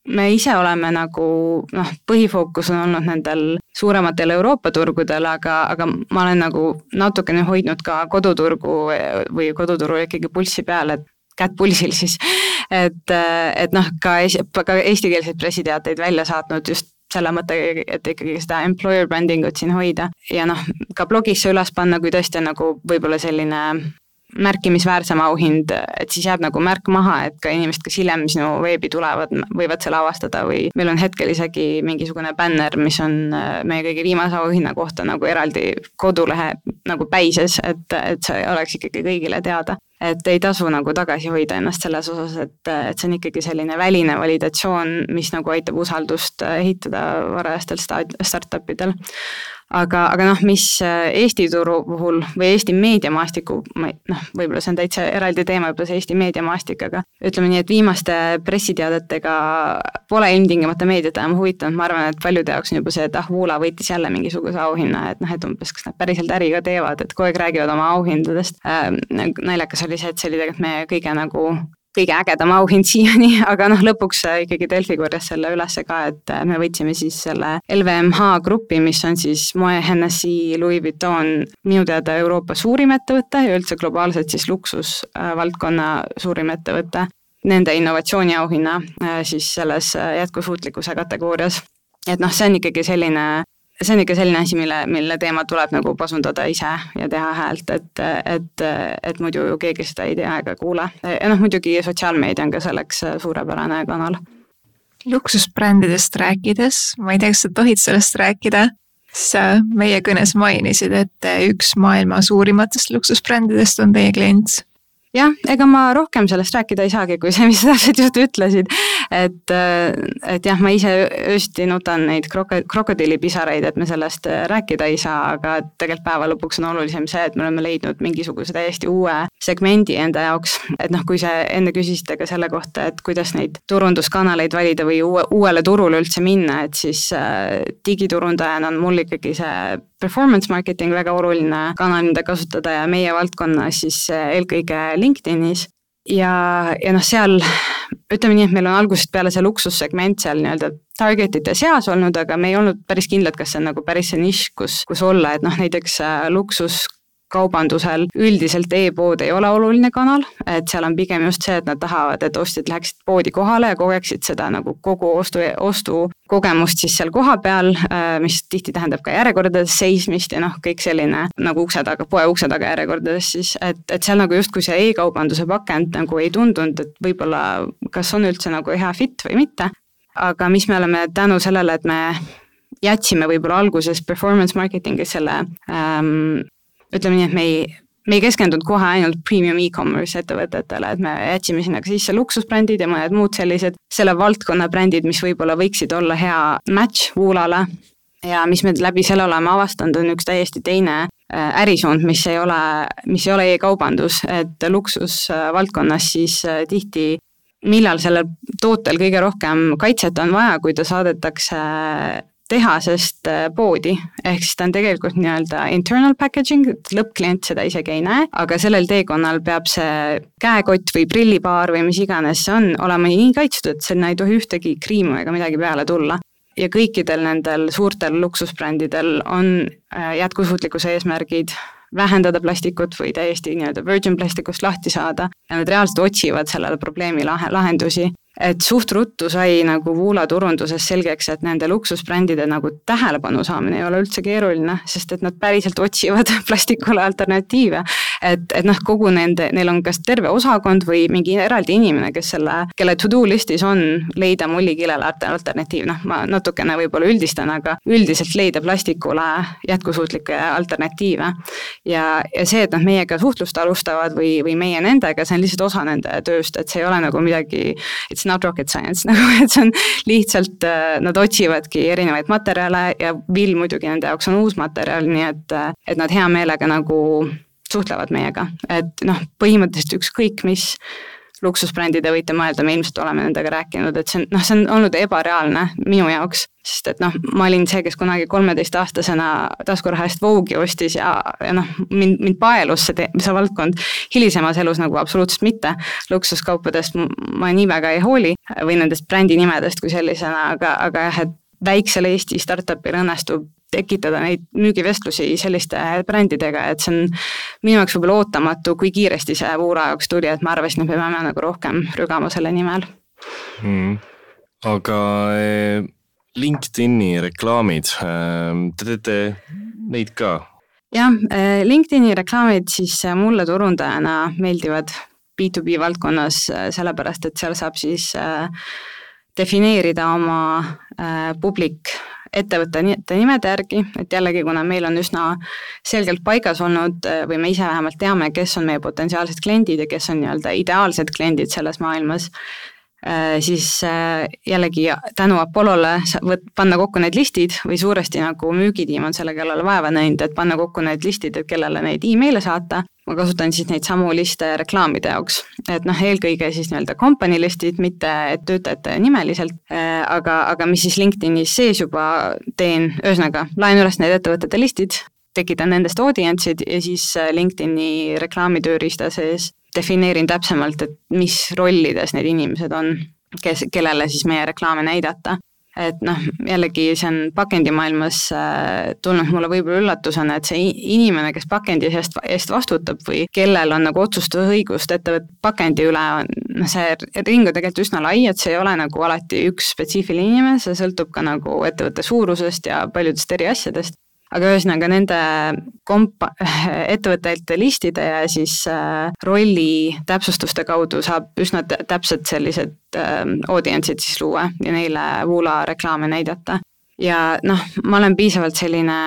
me ise oleme nagu noh, põhifookus on olnud nendel suurematel Euroopa turgudel, aga, aga ma olen nagu natukene hoidnud ka koduturgu või koduturu ikkagi pulssi peal, et kätt pulsil siis. et, et noh, ka, ka eestikeelseid pressiteateid välja saatnud just selle mõttega, et ikkagi seda employer branding ut siin hoida ja noh, ka blogisse üles panna, kui tõesti on nagu võib-olla selline märkimisväärsem auhind, et siis jääb nagu märk maha, et ka inimesed, kes hiljem sinu veebi tulevad, võivad selle avastada või meil on hetkel isegi mingisugune bänner, mis on äh, meie kõige viimase auhinna kohta nagu eraldi kodulehe nagu päises, et, et see oleks ikkagi kõigile teada. et ei tasu nagu tagasi hoida ennast selles osas, et, et see on ikkagi selline väline validatsioon, mis nagu aitab usaldust ehitada varajastel startup idel aga, aga noh, mis äh, Eesti turu puhul või Eesti meediamaastiku, ma ei noh, võib-olla see on täitsa eraldi teema, võib-olla see Eesti meediamaastik, aga ütleme nii, et viimaste pressiteadetega pole ilmtingimata meediat enam huvitanud, ma arvan, et paljude jaoks on juba see, et ah, Woola võitis jälle mingisuguse auhinna, et noh, et umbes kas nad päriselt äri ka teevad, et kogu aeg räägivad oma auhindadest äh,. naljakas oli see, et see oli tegelikult meie kõige nagu kõige ägedam auhind siiani, aga noh, lõpuks äh, ikkagi Delfi korjas selle ülesse ka, et äh, me võitsime siis selle LVMH grupi, mis on siis Moe, Hennessy, Louis Vuitton, minu teada Euroopa suurim ettevõte ja üldse globaalselt siis luksusvaldkonna suurim ettevõte. Nende innovatsiooniauhinna äh, siis selles jätkusuutlikkuse kategoorias. et noh, see on ikkagi selline see on ikka selline asi, mille, mille teemal tuleb nagu pasundada ise ja teha häält, et, et, et muidu ju keegi seda ei tea ega kuule. ja noh, muidugi sotsiaalmeedia on ka selleks suurepärane kanal. luksusbrändidest rääkides, ma ei tea, kas sa tohid sellest rääkida, sa meie kõnes mainisid, et üks maailma suurimatest luksusbrändidest on teie klient jah, ega ma rohkem sellest rääkida ei saagi, kui see, mis sa täpselt just ütlesid. Et, et jah, ma ise öösiti nutan neid kroko-, krokodillipisaraid, et me sellest rääkida ei saa, aga tegelikult päeva lõpuks on olulisem see, et me oleme leidnud mingisuguse täiesti uue segmendi enda jaoks. et noh, kui sa enne küsisite ka selle kohta, et kuidas neid turunduskanaleid valida või uue, uuele turule üldse minna, et siis äh, digiturundajana on mul ikkagi see performance marketing väga oluline kanal, mida kasutada ja meie valdkonnas siis äh, eelkõige LinkedInis. ja, ja noh, seal ütleme nii, et meil on algusest peale see luksussegment seal nii-öelda target ite seas olnud, aga me ei olnud päris kindlad, kas see on nagu päris see nišš, kus, kus olla, et noh, näiteks äh, luksus kaubandusel üldiselt e-pood ei ole oluline kanal, et seal on pigem just see, et nad tahavad, et ostjad läheksid poodi kohale ja kogeksid seda nagu kogu ostu, ostukogemust siis seal kohapeal, äh, mis tihti tähendab ka järjekordades seismist ja noh, kõik selline nagu ukse taga, poe ukse taga järjekordades siis, et, et seal nagu justkui see e-kaubanduse pakend nagu ei tundunud, et võib-olla kas on üldse nagu hea fit või mitte, aga mis me oleme tänu sellele, et me jätsime võib-olla alguses performance marketing'is selle ähm, ütleme nii, et me ei, me ei keskendunud kohe ainult premium e-commerce ettevõtetele, et me jätsime sinna ka sisse luksusbrändid ja mõned muud sellised selle valdkonna brändid, mis võib-olla võiksid olla hea match Woolale. ja mis me läbi selle oleme avastanud, on üks täiesti teine äh, ärisuund, mis ei ole, mis ei ole e-kaubandus, et luksusvaldkonnas siis äh, tihti millal sellel tootel kõige rohkem kaitset on vaja, kui ta saadetakse tehasest äh, poodi, ehk siis ta on tegelikult nii-öelda internal packaging, lõppklient seda isegi ei näe, aga sellel teekonnal peab see käekott või prillipaar või mis iganes see on, olema nii kaitstud, et sinna ei tohi ühtegi kriimu ega midagi peale tulla. ja kõikidel nendel suurtel luksusbrändidel on äh, jätkusuutlikkuse eesmärgid vähendada plastikut või täiesti nii-öelda virgin plastikust lahti saada ja nad reaalselt otsivad sellele probleemi lahe, lahendusi et suht ruttu sai nagu Woola turunduses selgeks, et nende luksusbrändide nagu tähelepanu saamine ei ole üldse keeruline, sest et nad päriselt otsivad plastikule alternatiive. Et, et noh, kogu nende, neil on kas terve osakond või mingi eraldi inimene, kes selle, kelle to-do listis on leida mullikilele alternatiiv, noh, ma natukene võib-olla üldistan, aga üldiselt leida plastikule jätkusuutlikke alternatiive. ja, ja see, et nad meiega suhtlust alustavad või, või meie nendega, see on lihtsalt osa nende tööst, et see ei ole nagu midagi, it's not rocket science nagu, et see on lihtsalt, äh, nad otsivadki erinevaid materjale ja vill muidugi nende jaoks on uus materjal, nii et, äh, et nad hea meelega nagu suhtlevad meiega, et noh, põhimõtteliselt ükskõik mis luksusbrändi te võite mõelda, me ilmselt oleme nendega rääkinud, et see on, noh, see on olnud ebareaalne minu jaoks, sest et noh, ma olin see, kes kunagi kolmeteistaastasena taskuraha eest Vogue'i ostis ja, ja noh, mind, mind paelus see, see valdkond. hilisemas elus nagu absoluutselt mitte, luksuskaupadest ma nii väga ei hooli või nendest brändinimedest kui sellisena, aga, aga jah, et väiksel Eesti startup'il õnnestub tekitada neid müügivestlusi selliste brändidega, et see on minu jaoks võib-olla ootamatu, kui kiiresti see Vuura jaoks tuli, et ma arvasin, et me peame nagu rohkem rügama selle nimel mm.. aga eh, LinkedIni reklaamid, eh, te teete neid ka? jah, eh, LinkedIni reklaamid siis mulle turundajana meeldivad B2B valdkonnas, sellepärast et seal saab siis defineerida oma publik ettevõtte nimede järgi, et jällegi, kuna meil on üsna selgelt paigas olnud või me ise vähemalt teame, kes on meie potentsiaalsed kliendid ja kes on nii-öelda ideaalsed kliendid selles maailmas, äh, siis äh, jällegi tänu Apollole võt-, panna kokku need listid või suuresti nagu müügitiim on selle kallale vaeva näinud, et panna kokku need listid, et kellele neid email'e saata ma kasutan siis neid samu liste reklaamide jaoks, et noh, eelkõige siis nii-öelda company listid, mitte töötajate nimeliselt, äh, aga, aga mis siis LinkedInis sees juba teen, ühesõnaga laen üles need ettevõtete listid, tekitan nendest audience'id ja siis äh, LinkedIni reklaamitööriista sees defineerin täpsemalt, et mis rollides need inimesed on, kes, kellele siis meie reklaame näidata et noh, jällegi see on pakendimaailmas äh, tulnud mulle võib-olla üllatusena, et see inimene, kes pakendi eest, eest vastutab või kellel on nagu otsustusõigust ettevõtte pakendi üle, on noh, see ring on tegelikult üsna lai, et see ei ole nagu alati üks spetsiifiline inimene, see sõltub ka nagu ettevõtte suurusest ja paljudest eri asjadest aga ühesõnaga nende kompa-, ettevõtete listide ja siis äh, rolli täpsustuste kaudu saab üsna täpsed sellised äh, audience'id siis luua ja neile Woola reklaame näidata. ja noh, ma olen piisavalt selline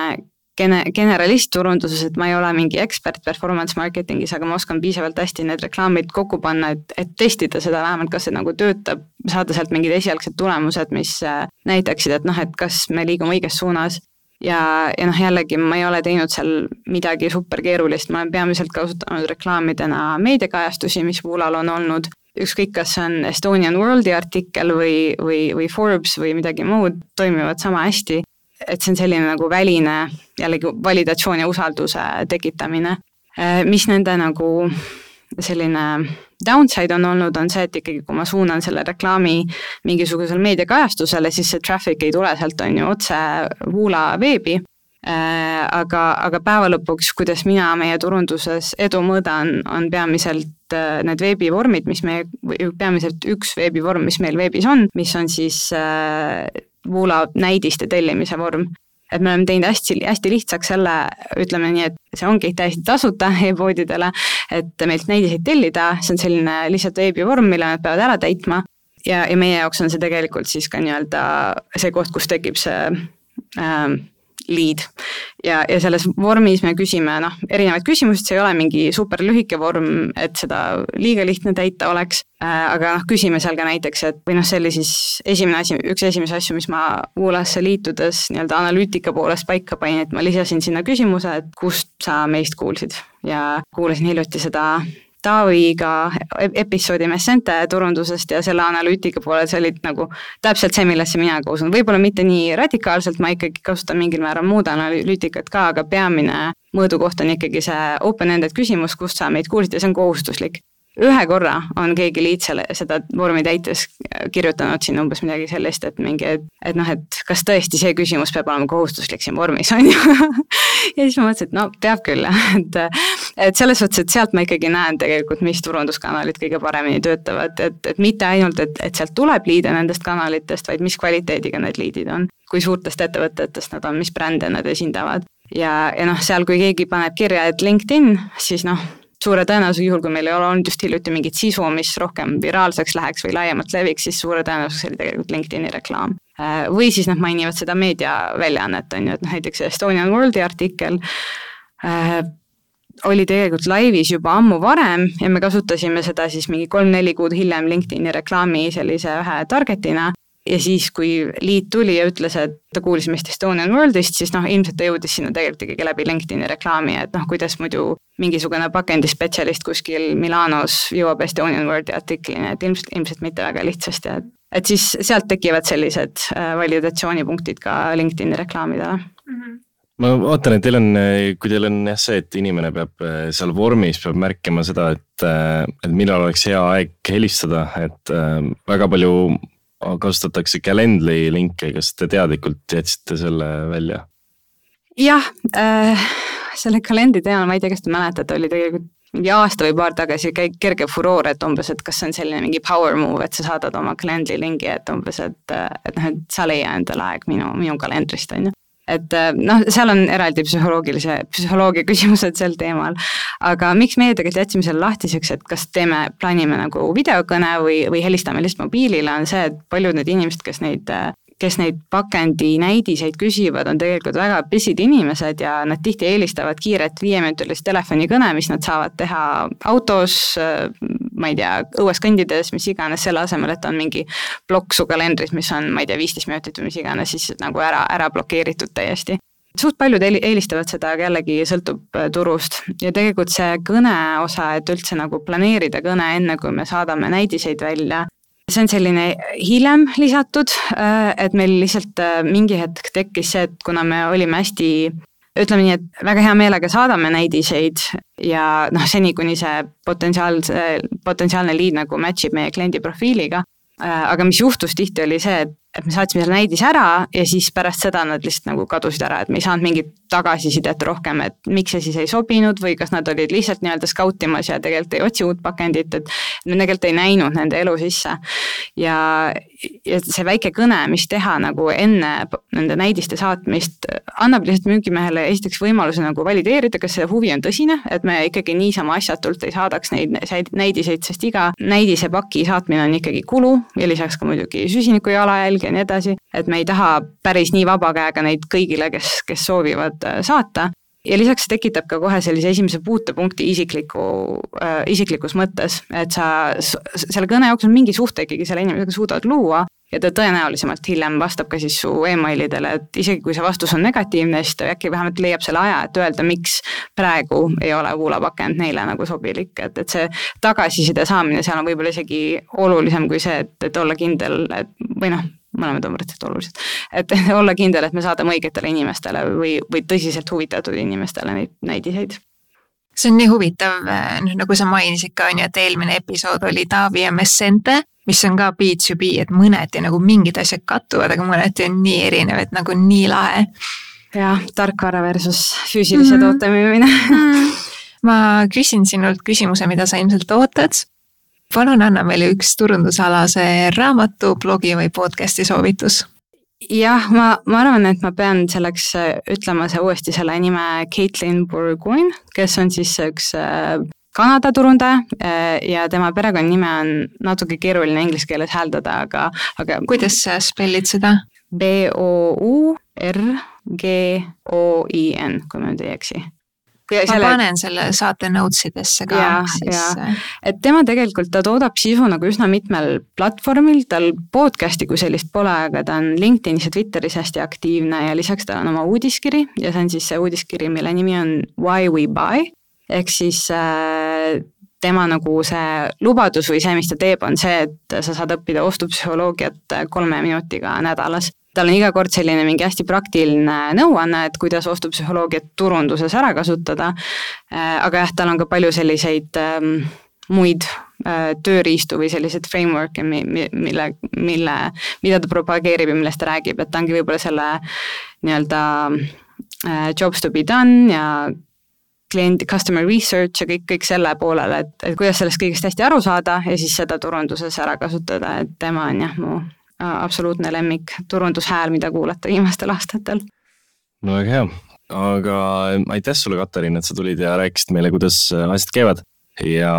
gene-, generalist turunduses, et ma ei ole mingi ekspert performance marketingis, aga ma oskan piisavalt hästi need reklaamid kokku panna, et, et testida seda vähemalt, kas see nagu töötab, saada sealt mingid esialgsed tulemused, mis äh, näitaksid, et noh, et kas me liigume õiges suunas ja, ja noh, jällegi ma ei ole teinud seal midagi superkeerulist, ma olen peamiselt kasutanud reklaamidena meediakajastusi, mis Woolal on olnud, ükskõik, kas see on Estonian Worldi artikkel või, või, või Forbes või midagi muud, toimivad sama hästi. et see on selline nagu väline jällegi validatsioon ja usalduse tekitamine, mis nende nagu selline downside on olnud, on see, et ikkagi, kui ma suunan selle reklaami mingisugusele meediakajastusele, siis see traffic ei tule sealt, on ju, otse Woola veebi. Äh, aga, aga päeva lõpuks, kuidas mina meie turunduses edu mõõdan, on peamiselt äh, need veebivormid, mis me, peamiselt üks veebivorm, mis meil veebis on, mis on siis äh, Woola näidiste tellimise vorm et me oleme teinud hästi, hästi lihtsaks selle, ütleme nii, et see ongi täiesti tasuta e-poodidele, et meilt näidiseid tellida, see on selline lihtsalt veebivorm, mille nad peavad ära täitma. Ja, ja meie jaoks on see tegelikult siis ka nii-öelda see koht, kus tekib see äh, lead. ja, ja selles vormis me küsime noh, erinevaid küsimusi, see ei ole mingi super lühike vorm, et seda liiga lihtne täita oleks äh,, aga noh, küsime seal ka näiteks, et või noh, see oli siis esimene asi, üks esimesi asju, mis ma Woolasse liitudes nii-öelda analüütika poolest paika panin, et ma lisasin sinna küsimuse, et kust sa meist kuulsid ja kuulasin hiljuti seda Taaviga episoodi Messente turundusest ja selle analüütika poole, see oli nagu täpselt see, millesse mina ka usun, võib-olla mitte nii radikaalselt, ma ikkagi kasutan mingil määral muud analüütikat ka, aga peamine mõõdukoht on ikkagi see open-ended küsimus, kust sa meid kuulsid ja see on kohustuslik. Ühe korra on keegi liit selle, seda vormi täites kirjutanud siin umbes midagi sellist, et mingi, et, et noh, et kas tõesti see küsimus peab olema kohustuslik siin vormis, on ju. Ja siis ma mõtlesin, et no peab küll et, et selles suhtes, et sealt ma ikkagi näen tegelikult, mis turunduskanalid kõige paremini töötavad, et, et mitte ainult, et, et sealt tuleb liide nendest kanalitest, vaid mis kvaliteediga need liidid on. kui suurtest ettevõtetest nad on, mis brände nad esindavad. ja, ja noh, seal, kui keegi paneb kirja, et LinkedIn, siis noh, suure tõenäosusega juhul, kui meil ei ole olnud just hiljuti mingit sisu, mis rohkem viraalseks läheks või laiemalt leviks, siis suure tõenäosusega oli tegelikult LinkedIni reklaam. Äh, või siis nad mainivad seda meediaväljaannet, on ju, et noh näiteks Estonian Worldi artikkel äh, oli tegelikult laivis juba ammu varem ja me kasutasime seda siis mingi kolm-neli kuud hiljem LinkedIni reklaami sellise ühe target'ina ja siis, kui liit tuli ja ütles, et ta kuulis meist Estonian Worldist, siis noh, ilmselt ta jõudis sinna tegelikult ikkagi läbi LinkedIni reklaami, et noh, kuidas muidu mingisugune pakendispetsialist kuskil Milanos jõuab Estonian Worldi artiklini, et ilmselt, ilmselt mitte väga lihtsasti, et et siis sealt tekivad sellised äh, validatsioonipunktid ka LinkedIni reklaamidele mm. -hmm ma vaatan, et teil on, kui teil on jah see, et inimene peab äh, seal vormis, peab märkima seda, et, äh, et millal oleks hea aeg helistada, et väga palju kasutatakse Calendly linke, kas te teadlikult jätsite selle välja? jah äh,, selle kalendri teemal, ma ei tea, kas te mäletate, oli tegelikult mingi aasta või paar tagasi kerge furoor, et umbes, et kas see on selline mingi power move, et sa saadad oma Calendly lingi, et umbes, et, et noh, et sa leia endale aeg minu, minu kalendrist, on ju et äh, noh, seal on eraldi psühholoogilise, psühholoogia küsimused sel teemal. aga miks meie tegelikult jätsime selle lahtiseks, et kas teeme, plaanime nagu videokõne või, või helistame lihtsalt mobiilile, on see, et paljud need inimesed, kes neid äh, kes neid pakendinäidiseid küsivad, on tegelikult väga pisid inimesed ja nad tihti eelistavad kiiret viieminutilist telefonikõne, mis nad saavad teha autos, ma ei tea, õues kõndides, mis iganes, selle asemel, et on mingi plokk su kalendris, mis on, ma ei tea, viisteist minutit või mis iganes, siis nagu ära, ära blokeeritud täiesti. Suht paljud eelistavad seda, aga jällegi sõltub äh, turust. Ja tegelikult see kõne osa, et üldse nagu planeerida kõne enne, kui me saadame näidiseid välja, see on selline hiljem lisatud, äh, et meil lihtsalt äh, mingi hetk tekkis see, et kuna me olime hästi ütleme nii, et väga hea meelega saadame näidiseid ja noh, seni kuni see potentsiaalse, potentsiaalne liid nagu match ib meie kliendi profiiliga, äh, aga mis juhtus tihti, oli see, et et me saatsime selle näidise ära ja siis pärast seda nad lihtsalt nagu kadusid ära, et me ei saanud mingit tagasisidet rohkem, et miks see siis ei sobinud või kas nad olid lihtsalt nii-öelda skautimas ja tegelikult ei otsi uut pakendit, et me tegelikult ei näinud nende elu sisse. ja, ja see väike kõne, mis teha nagu enne nende näidiste saatmist, annab lihtsalt müügimehele esiteks võimaluse nagu valideerida, kas see huvi on tõsine, et me ikkagi niisama asjatult ei saadaks neid näidiseid, sest iga näidisepaki saatmine on ikkagi kulu ja lisaks ka muidugi süsiniku jalajälg ja nii edasi, et me ei taha päris nii vaba käega neid kõigile, kes, kes soovivad äh, saata. Ja lisaks see tekitab ka kohe sellise esimese puutepunkti isikliku äh,, isiklikus mõttes, et sa selle kõne jooksul mingi suhte ikkagi selle inimesega suudad luua ja ta tõenäolisemalt hiljem vastab ka siis su emailidele, et isegi kui see vastus on negatiivne, siis ta äkki vähemalt leiab selle aja, et öelda, miks praegu ei ole voolapakend neile nagu sobilik, et, et see tagasiside saamine seal on võib-olla isegi olulisem kui see, et, et olla kindel, et või noh, mõlemad on võrdselt olulised. et olla kindel, et me saadame õigetele inimestele või, või tõsiselt huvitatud inimestele neid näidiseid see on nii huvitav, noh nagu sa mainisid ka on ju, et eelmine episood oli Taavi ja Messente, mis on ka B2B, et mõneti nagu mingid asjad kattuvad, aga mõneti on nii erinev, et nagu nii lahe. jah, tarkvara versus füüsilise mm -hmm. toote müümine mm. -hmm. ma küsin sinult küsimuse, mida sa ilmselt ootad palun anna meile üks turundusalase raamatu, blogi või podcast'i soovitus. jah, ma, ma arvan, et ma pean selleks äh, ütlema see uuesti selle nime Caitlin Burgoyne, kes on siis üks äh, Kanada turundaja äh, ja tema perekonnanime on natuke keeruline inglise keeles hääldada, aga, aga. kuidas sa spellid seda? B O U R G O I N, kui ma nüüd ei eksi ma selle... panen selle saate notes idesse ka. Äh, et tema tegelikult, ta toodab sisu nagu üsna mitmel platvormil, tal podcast'i kui sellist pole, aga ta on LinkedInis ja Twitteris hästi aktiivne ja lisaks tal on oma uudiskiri ja see on siis see uudiskiri, mille nimi on Why we buy. Ehk siis äh, tema nagu see lubadus või see, mis ta teeb, on see, et sa saad õppida ostupsühholoogiat kolme minutiga nädalas tal on iga kord selline mingi hästi praktiline nõuanne, et kuidas ostupsühholoogiat turunduses ära kasutada. Äh, aga jah, tal on ka palju selliseid ähm, muid äh, tööriistu või selliseid framework'e, mille, mille, mida ta propageerib ja millest ta räägib, et ta ongi võib-olla selle nii-öelda jobs to be done ja kliendi customer research ja kõik, kõik selle poolele, et, et kuidas sellest kõigest hästi aru saada ja siis seda turunduses ära kasutada, et tema on jah, mu absoluutne lemmik turundushääl, mida kuulata viimastel aastatel. no väga hea, aga aitäh sulle, Katariin, et sa tulid ja rääkisid meile, kuidas asjad käivad ja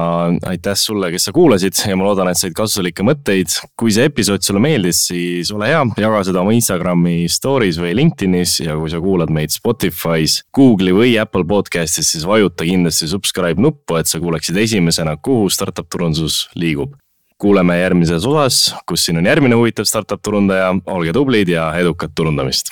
aitäh sulle, kes sa kuulasid ja ma loodan, et said kasulikke mõtteid. kui see episood sulle meeldis, siis ole hea, jaga seda oma Instagrami story's või LinkedInis ja kui sa kuulad meid Spotify's, Google'i või Apple podcast'is, siis vajuta kindlasti subscribe nuppu, et sa kuuleksid esimesena, kuhu startup turundus liigub. Kuuleme järgmises osas, kus siin on järgmine huvitav startup turundaja, olge tublid ja edukat turundamist